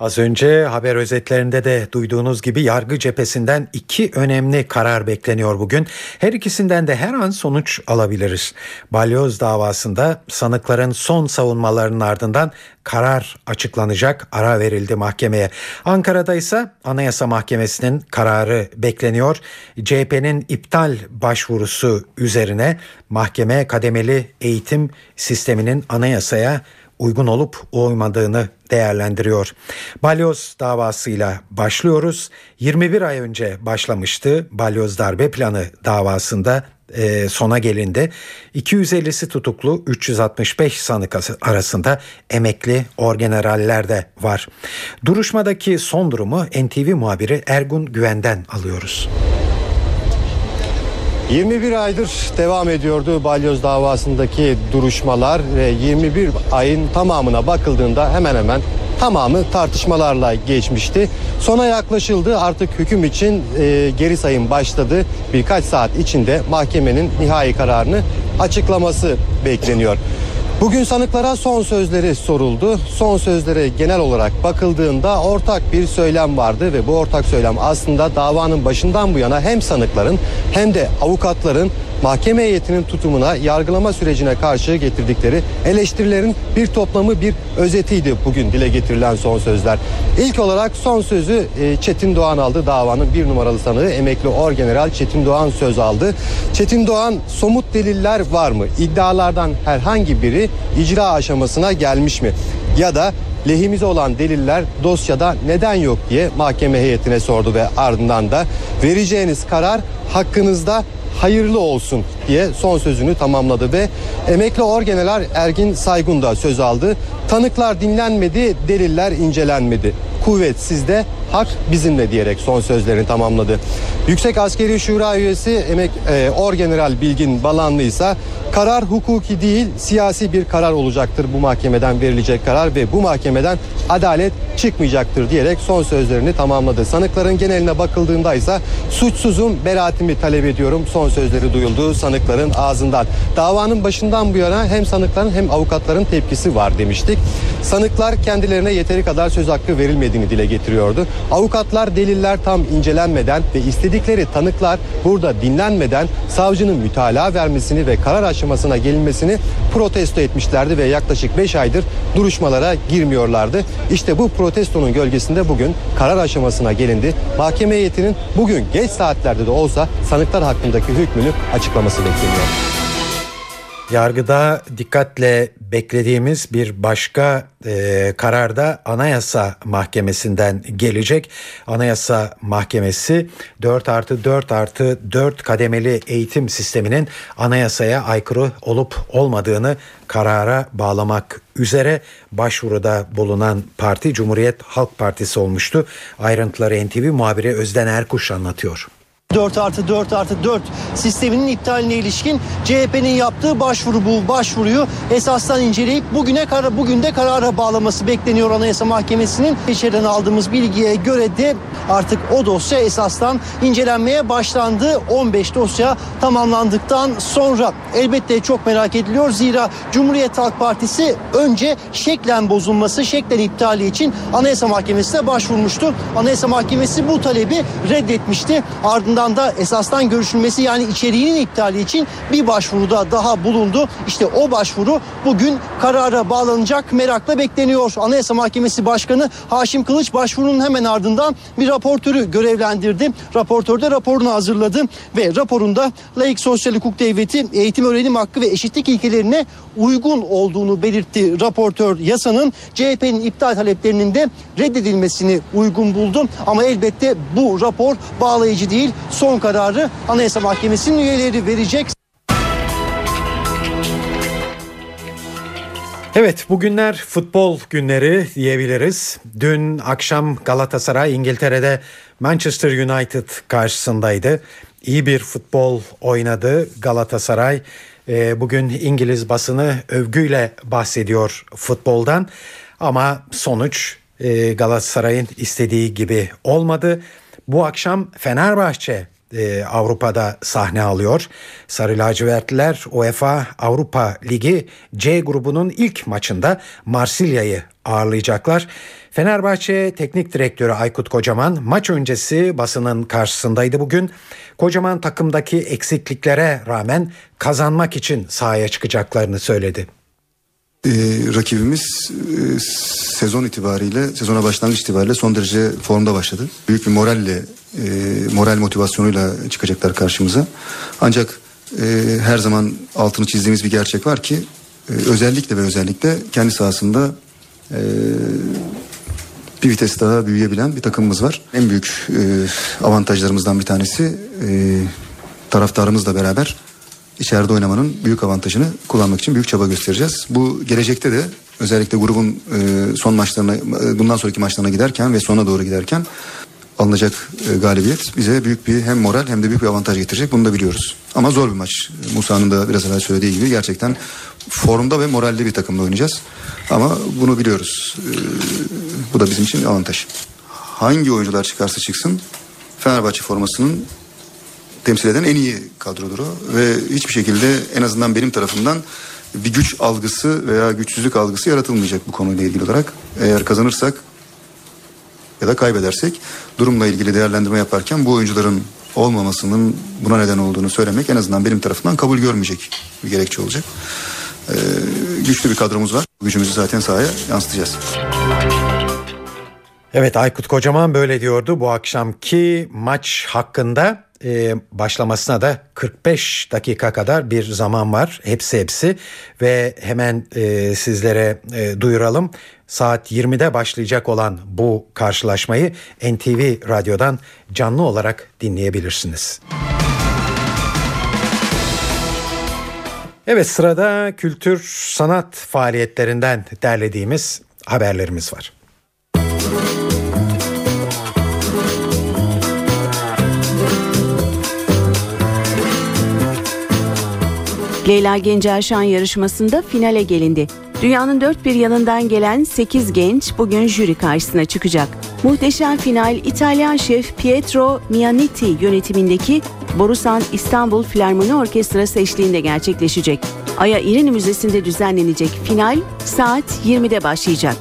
Az önce haber özetlerinde de duyduğunuz gibi yargı cephesinden iki önemli karar bekleniyor bugün. Her ikisinden de her an sonuç alabiliriz. Balyoz davasında sanıkların son savunmalarının ardından karar açıklanacak, ara verildi mahkemeye. Ankara'da ise Anayasa Mahkemesi'nin kararı bekleniyor. CHP'nin iptal başvurusu üzerine mahkeme kademeli eğitim sisteminin anayasaya uygun olup uymadığını değerlendiriyor. Balyoz davasıyla başlıyoruz. 21 ay önce başlamıştı balyoz darbe planı davasında e, sona gelindi. 250'si tutuklu 365 sanık arasında emekli orgeneraller de var. Duruşmadaki son durumu NTV muhabiri Ergun Güven'den alıyoruz. 21 aydır devam ediyordu balyoz davasındaki duruşmalar ve 21 ayın tamamına bakıldığında hemen hemen tamamı tartışmalarla geçmişti. Sona yaklaşıldı artık hüküm için e, geri sayım başladı. Birkaç saat içinde mahkemenin nihai kararını açıklaması bekleniyor. Bugün sanıklara son sözleri soruldu. Son sözlere genel olarak bakıldığında ortak bir söylem vardı ve bu ortak söylem aslında davanın başından bu yana hem sanıkların hem de avukatların mahkeme heyetinin tutumuna, yargılama sürecine karşı getirdikleri eleştirilerin bir toplamı bir özetiydi bugün dile getirilen son sözler. İlk olarak son sözü e, Çetin Doğan aldı. Davanın bir numaralı sanığı emekli orgeneral Çetin Doğan söz aldı. Çetin Doğan somut deliller var mı? İddialardan herhangi biri icra aşamasına gelmiş mi? Ya da lehimize olan deliller dosyada neden yok diye mahkeme heyetine sordu ve ardından da vereceğiniz karar hakkınızda hayırlı olsun diye son sözünü tamamladı ve emekli orgeneral Ergin Saygun da söz aldı. Tanıklar dinlenmedi, deliller incelenmedi. Kuvvet sizde, hak bizimle diyerek son sözlerini tamamladı. Yüksek Askeri Şura üyesi emek e, Orgeneral Bilgin Balanlı ise karar hukuki değil siyasi bir karar olacaktır bu mahkemeden verilecek karar ve bu mahkemeden adalet çıkmayacaktır diyerek son sözlerini tamamladı. Sanıkların geneline bakıldığında ise suçsuzum beraatimi talep ediyorum son sözleri duyuldu sanıkların ağzından. Davanın başından bu yana hem sanıkların hem avukatların tepkisi var demiştik. Sanıklar kendilerine yeteri kadar söz hakkı verilmediğini dile getiriyordu. Avukatlar deliller tam incelenmeden ve istedikleri tanıklar burada dinlenmeden savcının mütalaa vermesini ve karar aşamasına gelinmesini protesto etmişlerdi ve yaklaşık 5 aydır duruşmalara girmiyorlardı. İşte bu protestonun gölgesinde bugün karar aşamasına gelindi. Mahkeme heyetinin bugün geç saatlerde de olsa sanıklar hakkındaki hükmünü açıklaması bekleniyor. Yargıda dikkatle beklediğimiz bir başka e, kararda Anayasa Mahkemesi'nden gelecek. Anayasa Mahkemesi 4 artı 4 artı 4 kademeli eğitim sisteminin anayasaya aykırı olup olmadığını karara bağlamak üzere başvuruda bulunan parti Cumhuriyet Halk Partisi olmuştu. Ayrıntıları NTV muhabiri Özden Erkuş anlatıyor. 4 artı 4 artı 4 sisteminin iptaline ilişkin CHP'nin yaptığı başvuru bu başvuruyu esasdan inceleyip bugüne karar bugün de karara bağlaması bekleniyor Anayasa Mahkemesi'nin. İçeriden aldığımız bilgiye göre de artık o dosya esasdan incelenmeye başlandı. 15 dosya tamamlandıktan sonra elbette çok merak ediliyor. Zira Cumhuriyet Halk Partisi önce şeklen bozulması, şeklen iptali için Anayasa Mahkemesi'ne başvurmuştu. Anayasa Mahkemesi bu talebi reddetmişti. Ardından ardından da esastan görüşülmesi yani içeriğinin iptali için bir başvuruda daha bulundu. İşte o başvuru bugün karara bağlanacak merakla bekleniyor. Anayasa Mahkemesi Başkanı Haşim Kılıç başvurunun hemen ardından bir raportörü görevlendirdi. Raportör de raporunu hazırladı ve raporunda laik sosyal hukuk devleti eğitim öğrenim hakkı ve eşitlik ilkelerine uygun olduğunu belirtti raportör yasanın CHP'nin iptal taleplerinin de reddedilmesini uygun buldu. Ama elbette bu rapor bağlayıcı değil son kararı Anayasa Mahkemesi'nin üyeleri verecek. Evet bugünler futbol günleri diyebiliriz. Dün akşam Galatasaray İngiltere'de Manchester United karşısındaydı. İyi bir futbol oynadı Galatasaray. Ee, bugün İngiliz basını övgüyle bahsediyor futboldan. Ama sonuç e, Galatasaray'ın istediği gibi olmadı. Bu akşam Fenerbahçe e, Avrupa'da sahne alıyor. Sarı lacivertliler UEFA Avrupa Ligi C grubunun ilk maçında Marsilya'yı ağırlayacaklar. Fenerbahçe Teknik Direktörü Aykut Kocaman maç öncesi basının karşısındaydı bugün. Kocaman takımdaki eksikliklere rağmen kazanmak için sahaya çıkacaklarını söyledi. Ee, rakibimiz e, sezon itibariyle, sezona başlangıç itibariyle son derece formda başladı. Büyük bir moralle, e, moral motivasyonuyla çıkacaklar karşımıza. Ancak e, her zaman altını çizdiğimiz bir gerçek var ki e, özellikle ve özellikle kendi sahasında e, bir vites daha büyüyebilen bir takımımız var. En büyük e, avantajlarımızdan bir tanesi e, taraftarımızla beraber içeride oynamanın büyük avantajını kullanmak için büyük çaba göstereceğiz. Bu gelecekte de özellikle grubun e, son maçlarına e, bundan sonraki maçlarına giderken ve sona doğru giderken alınacak e, galibiyet bize büyük bir hem moral hem de büyük bir avantaj getirecek. Bunu da biliyoruz. Ama zor bir maç. Musa'nın da biraz evvel söylediği gibi gerçekten formda ve moralli bir takımla oynayacağız. Ama bunu biliyoruz. Bu da bizim için avantaj. Hangi oyuncular çıkarsa çıksın Fenerbahçe formasının temsil eden en iyi kadrodur o. Ve hiçbir şekilde en azından benim tarafımdan bir güç algısı veya güçsüzlük algısı yaratılmayacak bu konuyla ilgili olarak. Eğer kazanırsak ya da kaybedersek durumla ilgili değerlendirme yaparken bu oyuncuların olmamasının buna neden olduğunu söylemek en azından benim tarafından kabul görmeyecek bir gerekçe olacak. Ee, güçlü bir kadromuz var. Gücümüzü zaten sahaya yansıtacağız. Evet Aykut Kocaman böyle diyordu bu akşamki maç hakkında e, başlamasına da 45 dakika kadar bir zaman var hepsi hepsi ve hemen e, sizlere e, duyuralım saat 20'de başlayacak olan bu karşılaşmayı NTV Radyo'dan canlı olarak dinleyebilirsiniz. Evet sırada kültür sanat faaliyetlerinden derlediğimiz haberlerimiz var. Leyla Gencer Şan yarışmasında finale gelindi. Dünyanın dört bir yanından gelen 8 genç bugün jüri karşısına çıkacak. Muhteşem final İtalyan şef Pietro Mianiti yönetimindeki Borusan İstanbul Filarmoni Orkestrası eşliğinde gerçekleşecek. Aya İrini Müzesi'nde düzenlenecek final saat 20'de başlayacak.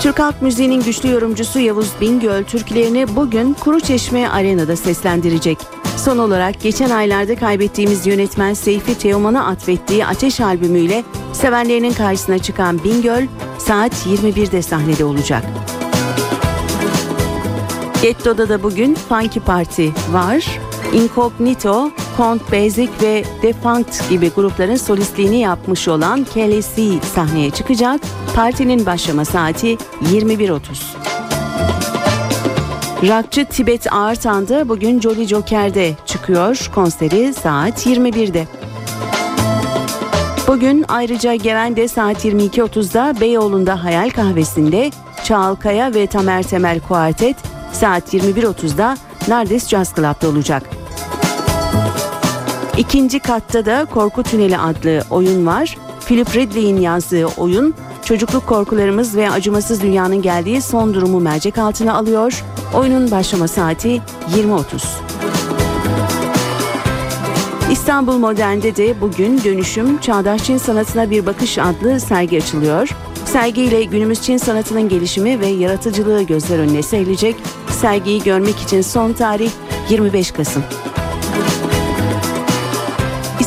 Türk Halk Müziği'nin güçlü yorumcusu Yavuz Bingöl türkülerini bugün Kuruçeşme Arena'da seslendirecek. Son olarak geçen aylarda kaybettiğimiz yönetmen Seyfi Teoman'a atfettiği Ateş albümüyle sevenlerinin karşısına çıkan Bingöl saat 21'de sahnede olacak. Getto'da da bugün Funky Party var. Incognito, Count Basic ve Defunct gibi grupların solistliğini yapmış olan KLC sahneye çıkacak. Partinin başlama saati 21.30. Rockçı Tibet Ağırtan da bugün Jolly Joker'de çıkıyor. Konseri saat 21'de. Bugün ayrıca Geven'de saat 22.30'da Beyoğlu'nda Hayal Kahvesi'nde Çağalkaya ve Tamer Temel Kuartet saat 21.30'da Nardes Jazz Club'da olacak. İkinci katta da Korku Tüneli adlı oyun var. Philip Ridley'in yazdığı oyun çocukluk korkularımız ve acımasız dünyanın geldiği son durumu mercek altına alıyor. Oyunun başlama saati 20.30. İstanbul Modern'de de bugün Dönüşüm Çağdaş Çin Sanatına Bir Bakış adlı sergi açılıyor. Sergiyle günümüz Çin sanatının gelişimi ve yaratıcılığı gözler önüne serilecek. Sergiyi görmek için son tarih 25 Kasım.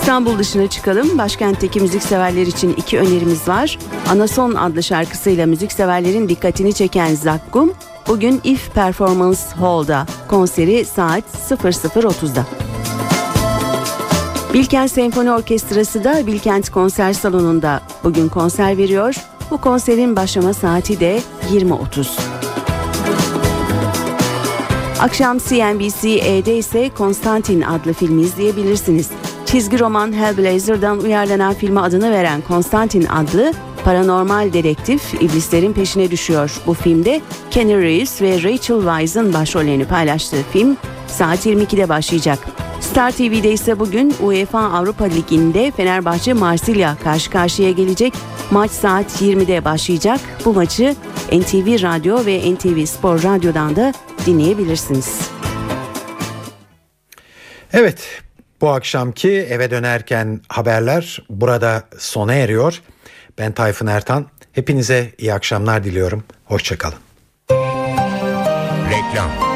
İstanbul dışına çıkalım. Başkentteki müzikseverler için iki önerimiz var. Anason adlı şarkısıyla müzikseverlerin dikkatini çeken Zakkum, bugün If Performance Hall'da konseri saat 00.30'da. Bilkent Senfoni Orkestrası da Bilkent Konser Salonu'nda bugün konser veriyor. Bu konserin başlama saati de 20.30. Akşam CNBC-E'de ise Konstantin adlı filmi izleyebilirsiniz. Çizgi roman Hellblazer'dan uyarlanan filme adını veren Konstantin adlı paranormal dedektif iblislerin peşine düşüyor. Bu filmde Kenny Reeves ve Rachel Weisz'ın başrollerini paylaştığı film saat 22'de başlayacak. Star TV'de ise bugün UEFA Avrupa Ligi'nde Fenerbahçe Marsilya karşı karşıya gelecek. Maç saat 20'de başlayacak. Bu maçı NTV Radyo ve NTV Spor Radyo'dan da dinleyebilirsiniz. Evet, bu akşamki eve dönerken haberler burada sona eriyor. Ben Tayfun Ertan. Hepinize iyi akşamlar diliyorum. Hoşçakalın. Reklam